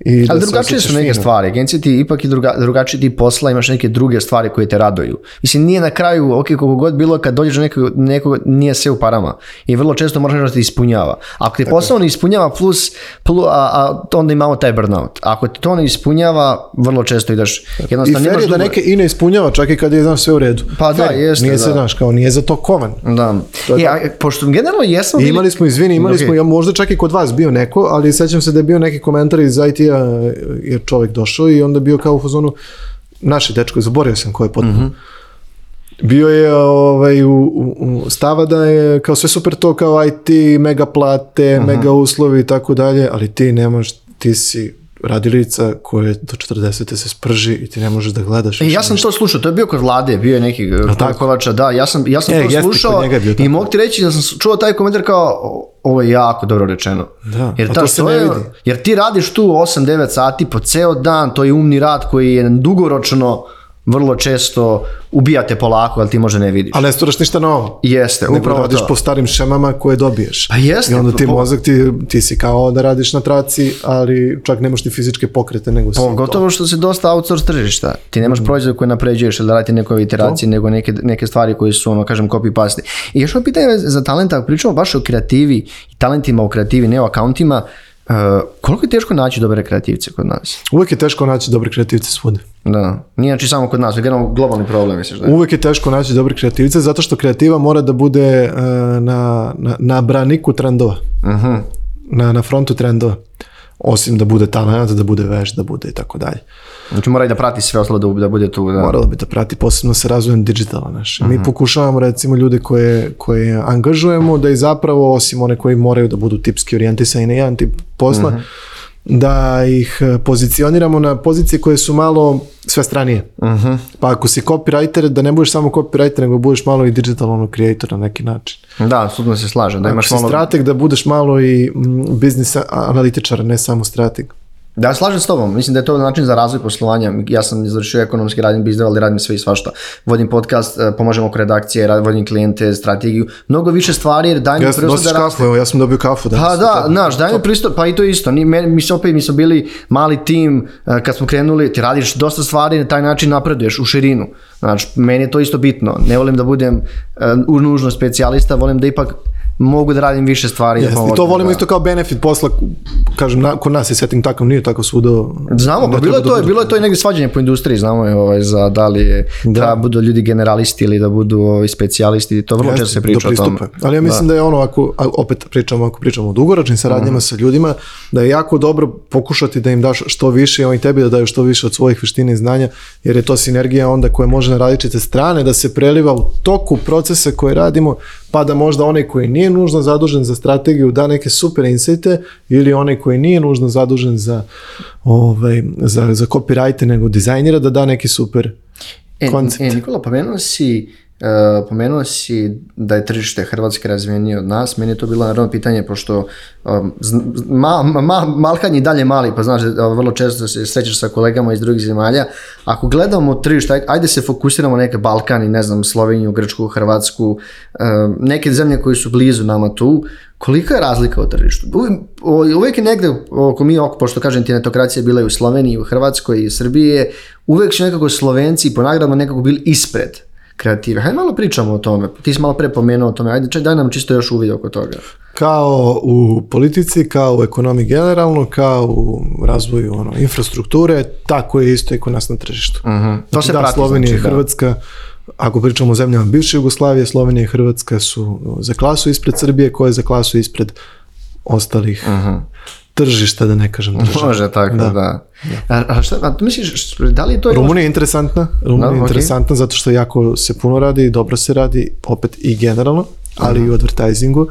I da Ali da drugačije su da neke fino. stvari, agencije ti ipak i druga, drugačiji ti posla, imaš neke druge stvari koje te raduju. Mislim, nije na kraju, ok, koliko god bilo, kad dođeš do nekog, nekog nije sve u parama i vrlo često moraš da ti ispunjava. Ako ti posao ne ispunjava plus, plus a, a, onda imamo taj burnout. Ako ti to ne ispunjava, vrlo često ideš jednostavno. I fer je da neke i ne ispunjava, čak i kad je znaš sve u redu. Pa da, fair, da, jeste. Nije da. se, znaš, kao nije za to kovan. Da. To je e, a, pošto generalno jesmo... Bili... Imali smo, izvini, imali okay. smo, ja možda čak i kod vas bio neko, ali sećam se da je bio neki komentar iz IT Indija eh, je čovek došao i onda bio kao u fazonu, naše dečko, zaboravio sam ko je potpuno. Mm -hmm. Bio je ovaj, u, u, stava da je kao sve super to kao IT, mega plate, mm -hmm. mega uslovi i tako dalje, ali ti nemaš, ti si radilica koje do 40. se sprži i ti ne možeš da gledaš. E, ja sam nešto. to slušao, to je bio kod vlade, bio je neki e, Kovača, da, ja sam, ja sam e, to slušao i mogu ti reći da sam čuo taj komentar kao ovo je jako dobro rečeno. Da, jer, pa ta, to se ne vidi. jer ti radiš tu 8-9 sati po ceo dan, to je umni rad koji je dugoročno vrlo često ubijate polako, ali ti možda ne vidiš. Ali ne stvaraš ništa novo. Jeste, upravo radiš to. po starim šemama koje dobiješ. Pa jeste. I onda ti po... mozak, ti, ti si kao da radiš na traci, ali čak nemaš ni fizičke pokrete nego si Pogotovo to. što se dosta outsource tržišta. Ti nemaš mm. proizvod koji napređuješ ili da radite nekoj iteraciji, nego neke, neke stvari koje su, ono, kažem, copy-paste. I još ovo pitanje za talenta, ako pričamo baš o kreativi, talentima u kreativi, ne o accountima, uh, Uh, koliko je teško naći dobre kreativce kod nas? Uvek je teško naći dobre kreativce svuda. Da, nije znači samo kod nas, je globalni problem misliš da je. Uvijek je teško naći dobre kreativce zato što kreativa mora da bude uh, na, na, na braniku trendova. Uh-huh. Na, na frontu trendova osim da bude talent, da bude veš, da bude i tako dalje. Znači mora i da prati sve ostalo da, da, bude tu. Da... Moralo bi da prati, posebno se razvojem digitala. Naš. Uh -huh. Mi mhm. pokušavamo recimo ljude koje, koje angažujemo da i zapravo osim one koji moraju da budu tipski orijentisani na jedan tip posla, uh mhm. -huh da ih e, pozicioniramo na pozicije koje su malo sve stranije. Uh mhm. -huh. Pa ako si copywriter, da ne budeš samo copywriter, nego budeš malo i digital ono, creator na neki način. Da, sudno se slažem. Da imaš si malo... strateg, da budeš malo i mm, biznis analitičar, ne samo strateg. Da, slažem s tobom. Mislim da je to način za razvoj poslovanja. Ja sam završio ekonomski radim biznis, ali radim sve i svašta. Vodim podcast, eh, pomažem oko redakcije, vodim klijente, strategiju. Mnogo više stvari jer daj mi ja pristup da... Kafu, evo, ja sam dobio kafu. Da, ha, da, znaš, daj mi pristup, pa i to isto. Ni, Mi, mi se opet, mi smo bili mali tim, eh, kad smo krenuli, ti radiš dosta stvari, na taj način napreduješ u širinu. Znači, meni je to isto bitno. Ne volim da budem eh, uh, nužno specijalista, volim da ipak mogu da radim više stvari. Yes, da I to volimo da. isto kao benefit posla, kažem, na, kod nas je setting takav, nije tako svuda. Znamo, pa da bilo je, to, je, bilo je to i negde svađanje po industriji, znamo je ovaj, za da li je, da. da budu ljudi generalisti ili da budu ovaj, specijalisti, to vrlo često se priča o tome. Ali ja mislim da. da je ono, ako, opet pričamo, ako pričamo o dugoročnim saradnjama mm. sa ljudima, da je jako dobro pokušati da im daš što više i oni tebi da daju što više od svojih veština i znanja, jer je to sinergija onda koja može na različite strane da se preliva u toku procesa koje radimo pa da možda onaj koji nije nužno zadužen za strategiju da neke super insajte ili onaj koji nije nužno zadužen za, ovaj, za, za copywriter nego dizajnera da da neki super e, koncept. E, e Nikola, pomenuo si Uh, pomenuo si da je tržište Hrvatske razvijenije od nas, meni je to bilo naravno pitanje, pošto um, ma, ma, Malkan je dalje mali, pa znaš, da, da, vrlo često se srećeš sa kolegama iz drugih zemalja. Ako gledamo tržište, ajde se fokusiramo neke Balkan i ne znam, Sloveniju, Grčku, Hrvatsku, um, neke zemlje koje su blizu nama tu, kolika je razlika u tržištu? Uvijek je negde, oko mi oko, pošto kažem ti netokracija bila je u Sloveniji, u Hrvatskoj i Srbiji, uvijek su nekako Slovenci po nagradama nekako bili ispred kreative. Hajde malo pričamo o tome. Ti si malo pre pomenuo o tome. Ajde, čaj, daj nam čisto još uvid oko toga. Kao u politici, kao u ekonomiji generalno, kao u razvoju ono, infrastrukture, tako je isto i kod nas na tržištu. Uh mhm. -huh. To se znači, da, prati, znači, Slovenija znači, i da. Hrvatska, da. ako pričamo o zemljama bivše Jugoslavije, Slovenija i Hrvatska su za klasu ispred Srbije, koja je za klasu ispred ostalih uh mhm. -huh tržišta, da ne kažem država. Može tako, da. da. A, a šta, a misliš, da li je to... Rumunija je interesantna, Rumunija da, je interesantna okay. zato što jako se puno radi, dobro se radi, opet i generalno, ali Aha. i u mhm. advertisingu.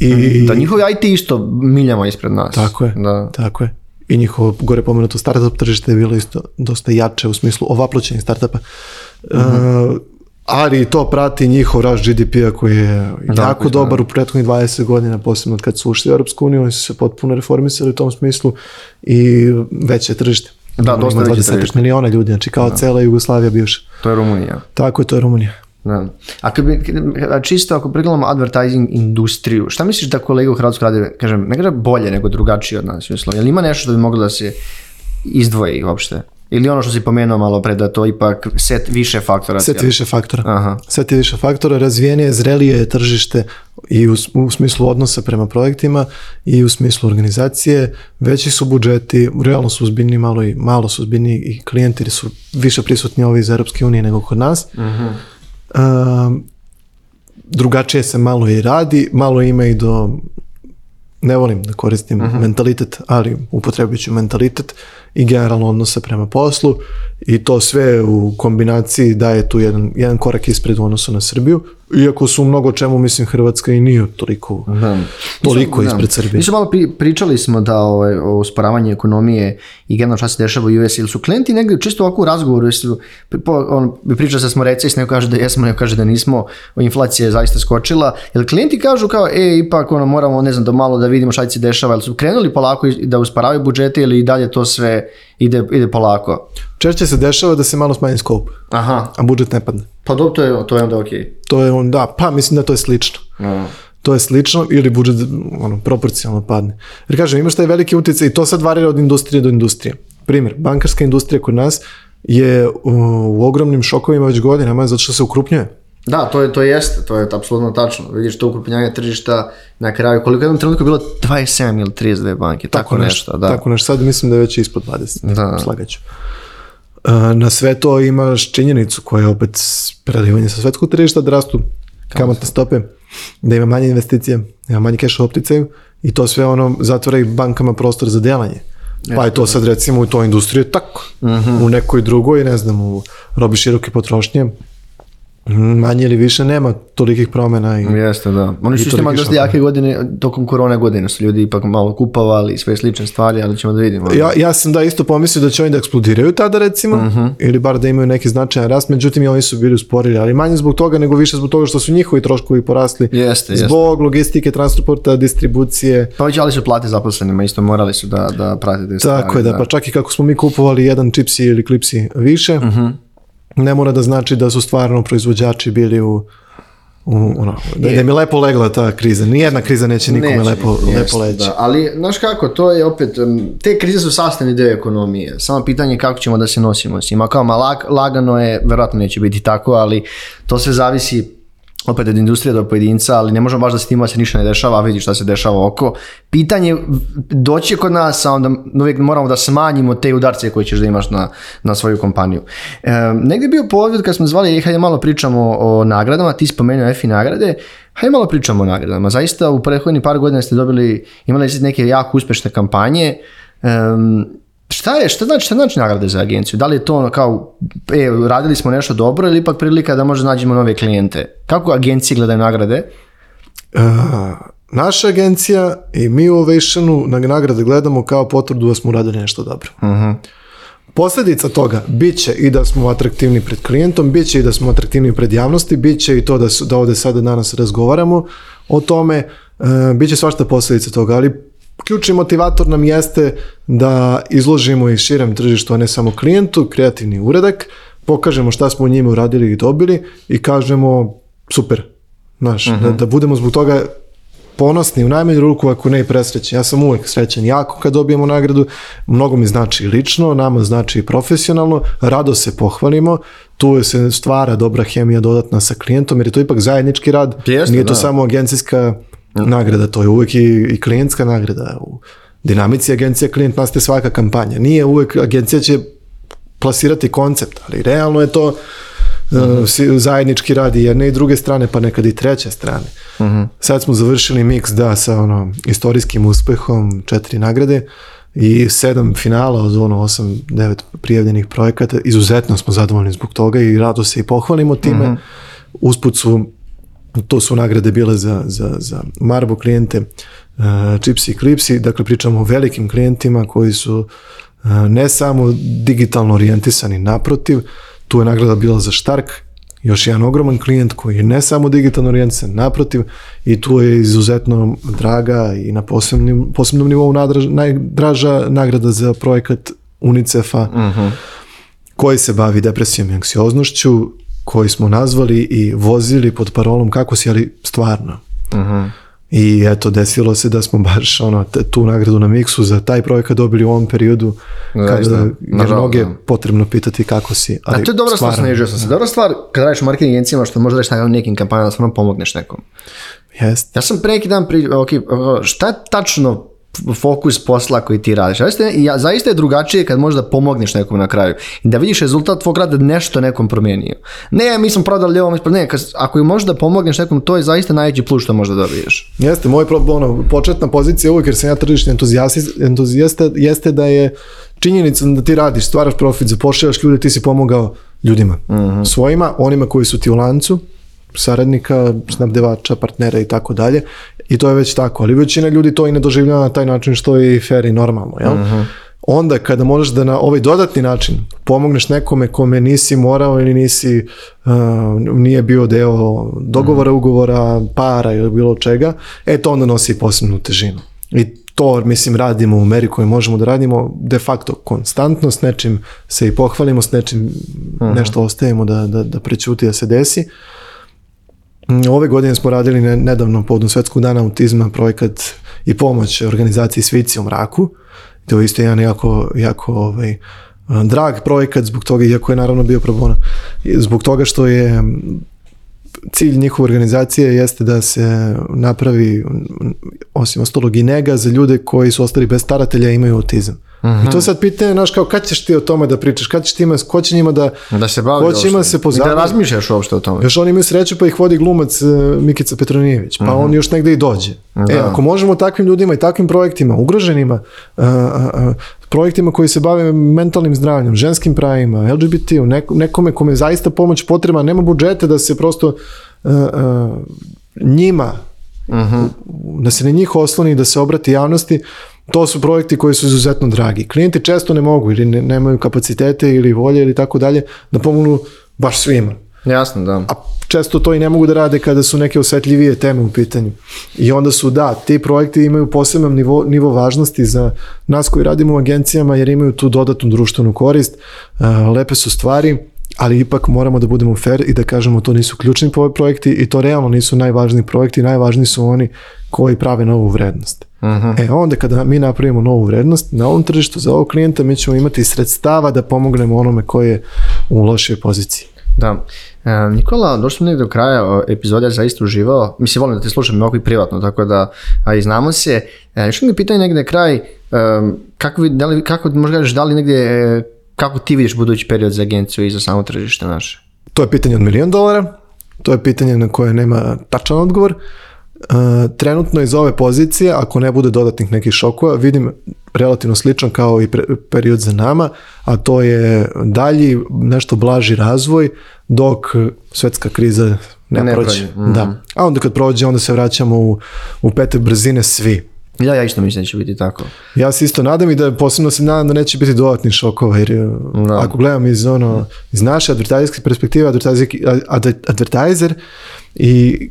I, da njihovi IT isto miljama ispred nas. Tako je, da. tako je. I njihovo gore pomenuto startup tržište je bilo isto dosta jače u smislu ovaplaćenih startupa. Mhm. Uh, -huh. uh ali to prati njihov rast GDP-a koji je da, jako dobar u prethodnih 20 godina, posebno kad su ušli u Europsku uniju, oni su se potpuno reformisali u tom smislu i veće tržište. Da, dosta veće tržište. miliona ljudi, znači kao da. cela Jugoslavija bivša. To je Rumunija. Tako je, to je Rumunija. Da. A kad bi, a čisto ako pregledamo advertising industriju, šta misliš da kolega u Hrvatskoj rade, kažem, ne kažem bolje nego drugačije od nas, uslovno? Jel ima nešto da bi moglo da se izdvoji uopšte? Ili ono što si pomenuo malo pre, da to ipak set više faktora. Set cijel. više faktora. Aha. Set je više faktora, razvijenije, zrelije je tržište i u, u smislu odnosa prema projektima i u smislu organizacije. Veći su budžeti, realno su uzbiljni, malo, i, malo su uzbiljni i klijenti su više prisutni ovi iz Europske unije nego kod nas. Uh -huh. um, drugačije se malo i radi, malo ima i do ne volim da koristim uh mhm. -huh. mentalitet, ali upotrebit ću mentalitet i generalno odnosa prema poslu i to sve u kombinaciji daje tu jedan, jedan korak ispred u odnosu na Srbiju, iako su mnogo čemu, mislim, Hrvatska i nije toliko, da. toliko da. ispred Srbije. Mi smo malo pričali smo da ovaj, o usporavanju ekonomije i generalno šta se dešava u US, ili su klijenti negde čisto ovako u razgovoru, jesu, po, on, priča se da smo recesi, neko kaže da jesmo, neko kaže da nismo, inflacija je zaista skočila, jer klijenti kažu kao, e, ipak ono, moramo, ne znam, da malo da vidimo šta se dešava, ili su krenuli polako da usporavaju budžete ili i dalje to sve ide, ide polako. Češće se dešava da se malo smanji scope, Aha. a budžet ne padne. Pa dobro, to je, to je onda okej. Okay. To je onda, pa mislim da to je slično. Aha. Da. To je slično ili budžet ono, proporcionalno padne. Jer kažem, imaš taj veliki utjecaj i to sad varira od industrije do industrije. Primjer, bankarska industrija kod nas je u, u ogromnim šokovima već godinama zato što se ukrupnjuje. Da, to je to jeste, to je apsolutno tačno. Vidiš to ukrupnjavanje tržišta na kraju koliko je jednom trenutku bilo 27 ili 32 banke, tako, tako nešto, nešto, da. Tako nešto, sad mislim da je već ispod 20. Da. Slagaću. E, na sve to imaš činjenicu koja je opet prelivanje sa svetskog tržišta, da rastu kamatne stope, da ima manje investicije, da ima manje keša opticaju i to sve ono zatvara i bankama prostor za delanje. Pa je to da. sad recimo u toj industriji tako. Uh mhm. -huh. U nekoj drugoj, ne znam, u robi široke potrošnje, Mhm, manje ili više nema tolikih promena I, Jeste, da. Oni su imali dosta jake godine, tokom korona godine su ljudi ipak malo kupovali sve slične stvari, ali ćemo da vidimo. Ja, ja sam da isto pomislio da će oni da eksplodiraju tada recimo, uh mhm. -huh. ili bar da imaju neki značajan rast, međutim i oni su bili usporili, ali manje zbog toga nego više zbog toga što su njihovi troškovi porasli. Jeste, Zbog jeste. logistike, transporta, distribucije. Povećali pa su plate zaposlenima, isto morali su da, da prate te Tako je, da, da, pa čak i kako smo mi kupovali jedan čipsi ili klipsi više, uh mhm. -huh ne mora da znači da su stvarno proizvođači bili u u, ono, da, da mi lepo legla ta kriza. Ni jedna kriza neće nikome neće, lepo, jest, lepo leći. Da, ali, znaš kako, to je opet, te krize su sastavni deo ekonomije. Samo pitanje kako ćemo da se nosimo s njima. Kao, ma lagano je, verovatno neće biti tako, ali to sve zavisi opet od industrije do pojedinca, ali ne možemo baš da se njima da se ništa ne dešava, vidi šta se dešava oko. Pitanje doći kod nas, a onda uvijek moramo da smanjimo te udarce koje ćeš da imaš na, na svoju kompaniju. E, negdje je bio povod kad smo zvali, hajde malo pričamo o nagradama, ti spomenuo EFI nagrade, hajde malo pričamo o nagradama. Zaista u prethodni par godina ste dobili, imali ste neke jako uspešne kampanje, um, Šta je, šta znači, šta znači nagrade za agenciju? Da li je to ono kao, e, radili smo nešto dobro ili ipak prilika da možda nađemo nove klijente? Kako agencije gledaju nagrade? Uh, naša agencija i mi u Ovationu na nagrade gledamo kao potvrdu da smo uradili nešto dobro. Uh mhm. -huh. Posljedica toga bit će i da smo atraktivni pred klijentom, bit će i da smo atraktivni pred javnosti, bit će i to da, su, da ovdje sada danas razgovaramo o tome, uh, bit će svašta posledica toga, ali ključni motivator nam jeste da izložimo i širem tržištu, a ne samo klijentu, kreativni uredak, pokažemo šta smo u njima uradili i dobili i kažemo super, znaš, mm -hmm. da, mhm. da budemo zbog toga ponosni u najmanju ruku ako ne i presrećni. Ja sam uvek srećan jako kad dobijemo nagradu, mnogo mi znači lično, nama znači i profesionalno, rado se pohvalimo, tu se stvara dobra hemija dodatna sa klijentom jer je to ipak zajednički rad, Pjesno, nije to da. samo agencijska nagrada, to je uvek i, i klijentska nagrada. U dinamici agencija klijent nastaje svaka kampanja. Nije uvek, agencija će plasirati koncept, ali realno je to uh zajednički radi jedne i druge strane, pa nekad i treće strane. Uh mhm. -huh. Sad smo završili miks, da, sa ono, istorijskim uspehom, četiri nagrade i sedam finala od ono 8 9 prijavljenih projekata izuzetno smo zadovoljni zbog toga i rado se i pohvalimo time. Mm -hmm. Usput su To su nagrade bile za, za, za Marbo klijente, uh, e, Chipsi i Klipsi, dakle pričamo o velikim klijentima koji su uh, ne samo digitalno orijentisani naprotiv, tu je nagrada bila za Stark, još jedan ogroman klijent koji je ne samo digitalno orijentisan, naprotiv, i tu je izuzetno draga i na posebnim, posebnom nivou nadraž, najdraža nagrada za projekat UNICEF-a, uh mhm. -huh. koji se bavi depresijom i anksioznošću, koji smo nazvali i vozili pod parolom kako si, ali stvarno. Uh mhm. -huh. I eto, desilo se da smo baš ono, tu nagradu na miksu za taj projekat dobili u ovom periodu, da, kada, da, jer mnoge potrebno pitati kako si. Ali A to je dobra stvar, snažio sam se. Dobra stvar kada radiš marketing agencijama što možda radiš na nekim kampanjama da stvarno pomogneš nekom. Jest. Ja sam pre neki dan, pri, ok, šta je tačno fokus posla koji ti radiš. Zaista je, zaista je drugačije kad možeš da pomogneš nekom na kraju i da vidiš rezultat tvog rada nešto nekom promijenio. Ne, mi smo prodali ovo, ne, kad, ako možeš da pomogneš nekom, to je zaista najveći plus što možeš da dobiješ. Jeste, moj problem, ono, početna pozicija uvijek, jer sam ja tržišni entuzijast, entuzijasta, jeste da je činjenica da ti radiš, stvaraš profit, zapošljavaš ljude, ti si pomogao ljudima. Mm -hmm. Svojima, onima koji su ti u lancu, saradnika, snabdevača, partnera i tako dalje I to je već tako, ali većina ljudi to i ne doživljava na taj način što je i fair i normalno, jel? Uh-huh. Onda kada možeš da na ovaj dodatni način pomogneš nekome kome nisi morao ili nisi, uh, nije bio deo dogovora, uh ugovora, para ili bilo čega, e to onda nosi posebnu težinu. I to mislim radimo u meri koju možemo da radimo de facto konstantno s nečim se i pohvalimo s nečim uh nešto ostavimo da, da, da prećuti da se desi Ove godine smo radili nedavno podom Svetskog dana autizma projekat i pomoć organizaciji Svici u mraku. To je isto jedan jako, jako ovaj, drag projekat zbog toga, iako je naravno bio probona, zbog toga što je cilj njihove organizacije jeste da se napravi, osim ostalog i nega, za ljude koji su ostali bez staratelja i imaju autizam. -hmm. I to je sad pitanje, znaš, kao kad ćeš ti o tome da pričaš, kad ćeš ti ima, ko će njima da, da se bavi ko će se pozabaviti. I da razmišljaš uopšte o tome. Još oni imaju sreću pa ih vodi glumac e, Mikica Petronijević, pa mm -hmm. on još negde i dođe. Da. E, ako možemo takvim ljudima i takvim projektima, ugroženima, uh, uh, projektima koji se bave mentalnim zdravljem, ženskim pravima, LGBT, neko, nekome kome je zaista pomoć potreba, nema budžete da se prosto njima, -huh. Mhm. da se na njih osloni, da se obrati javnosti, to su projekti koji su izuzetno dragi. Klijenti često ne mogu ili ne, nemaju kapacitete ili volje ili tako dalje da pomognu baš svima. Jasno, da. A često to i ne mogu da rade kada su neke osetljivije teme u pitanju. I onda su, da, ti projekti imaju poseban nivo, nivo važnosti za nas koji radimo u agencijama jer imaju tu dodatnu društvenu korist, lepe su stvari, ali ipak moramo da budemo fair i da kažemo to nisu ključni projekti i to realno nisu najvažniji projekti, najvažniji su oni koji prave novu vrednost. Uh E onda kada mi napravimo novu vrednost na ovom tržištu za ovog klijenta mi ćemo imati sredstava da pomognemo onome koji je u lošoj poziciji. Da. E, Nikola, došli smo negde do kraja epizode, ja zaista uživao. Mislim, volim da te slušam mnogo i privatno, tako da a i znamo se. E, još mi je pitanje negde kraj, e, kako, vi, da li, kako možda kažeš, da li negdje e, kako ti vidiš budući period za agenciju i za samo tržište naše? To je pitanje od milion dolara, to je pitanje na koje nema tačan odgovor. E, trenutno iz ove pozicije, ako ne bude dodatnih nekih šokova, vidim relativno sličan kao i period za nama, a to je dalji, nešto blaži razvoj dok svetska kriza ne, ne prođe. Mm Da. A onda kad prođe, onda se vraćamo u, u pete brzine svi Da, ja isto mislim da će biti tako. Ja se isto nadam i da posebno se nadam da neće biti dodatnih šokova, jer eh, da. ako gledam iz, ono, iz naše advertajske perspektive, advertiser i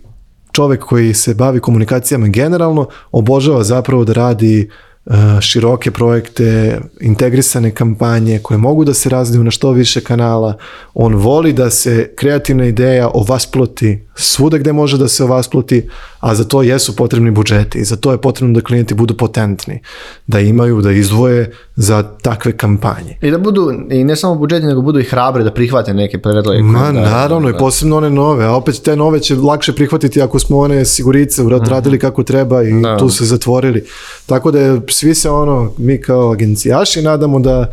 čovek koji se bavi komunikacijama generalno, obožava zapravo da radi eh, široke projekte, integrisane kampanje koje mogu da se razliju na što više kanala. On voli da se kreativna ideja ovasploti svuda gde može da se ovasploti, a za to jesu potrebni budžeti i za to je potrebno da klijenti budu potentni, da imaju, da izdvoje za takve kampanje. I da budu, i ne samo budžeti, nego budu i hrabri da prihvate neke predloge. Ma da, naravno, da, i posebno one nove, a opet te nove će lakše prihvatiti ako smo one sigurice uradili mhm. kako treba i da. tu se zatvorili. Tako da svi se ono, mi kao agencijaši nadamo da,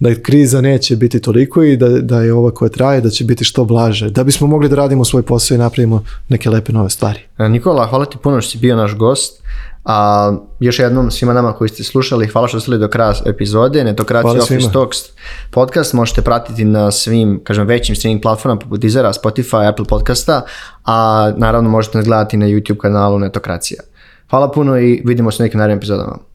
da kriza neće biti toliko i da, da je ova koja traje, da će biti što blaže, da bismo mogli da radimo svoj posao i osmislimo neke lepe nove stvari. E, Nikola, hvala ti puno što si bio naš gost. A, još jednom svima nama koji ste slušali, hvala što ste ostali do kraja epizode Netokracija Office Talks podcast. Možete pratiti na svim kažem, većim streaming platformama poput Deezera, Spotify, Apple podcasta, a naravno možete nas gledati na YouTube kanalu Netokracija. Hvala puno i vidimo se u nekim narednim epizodama.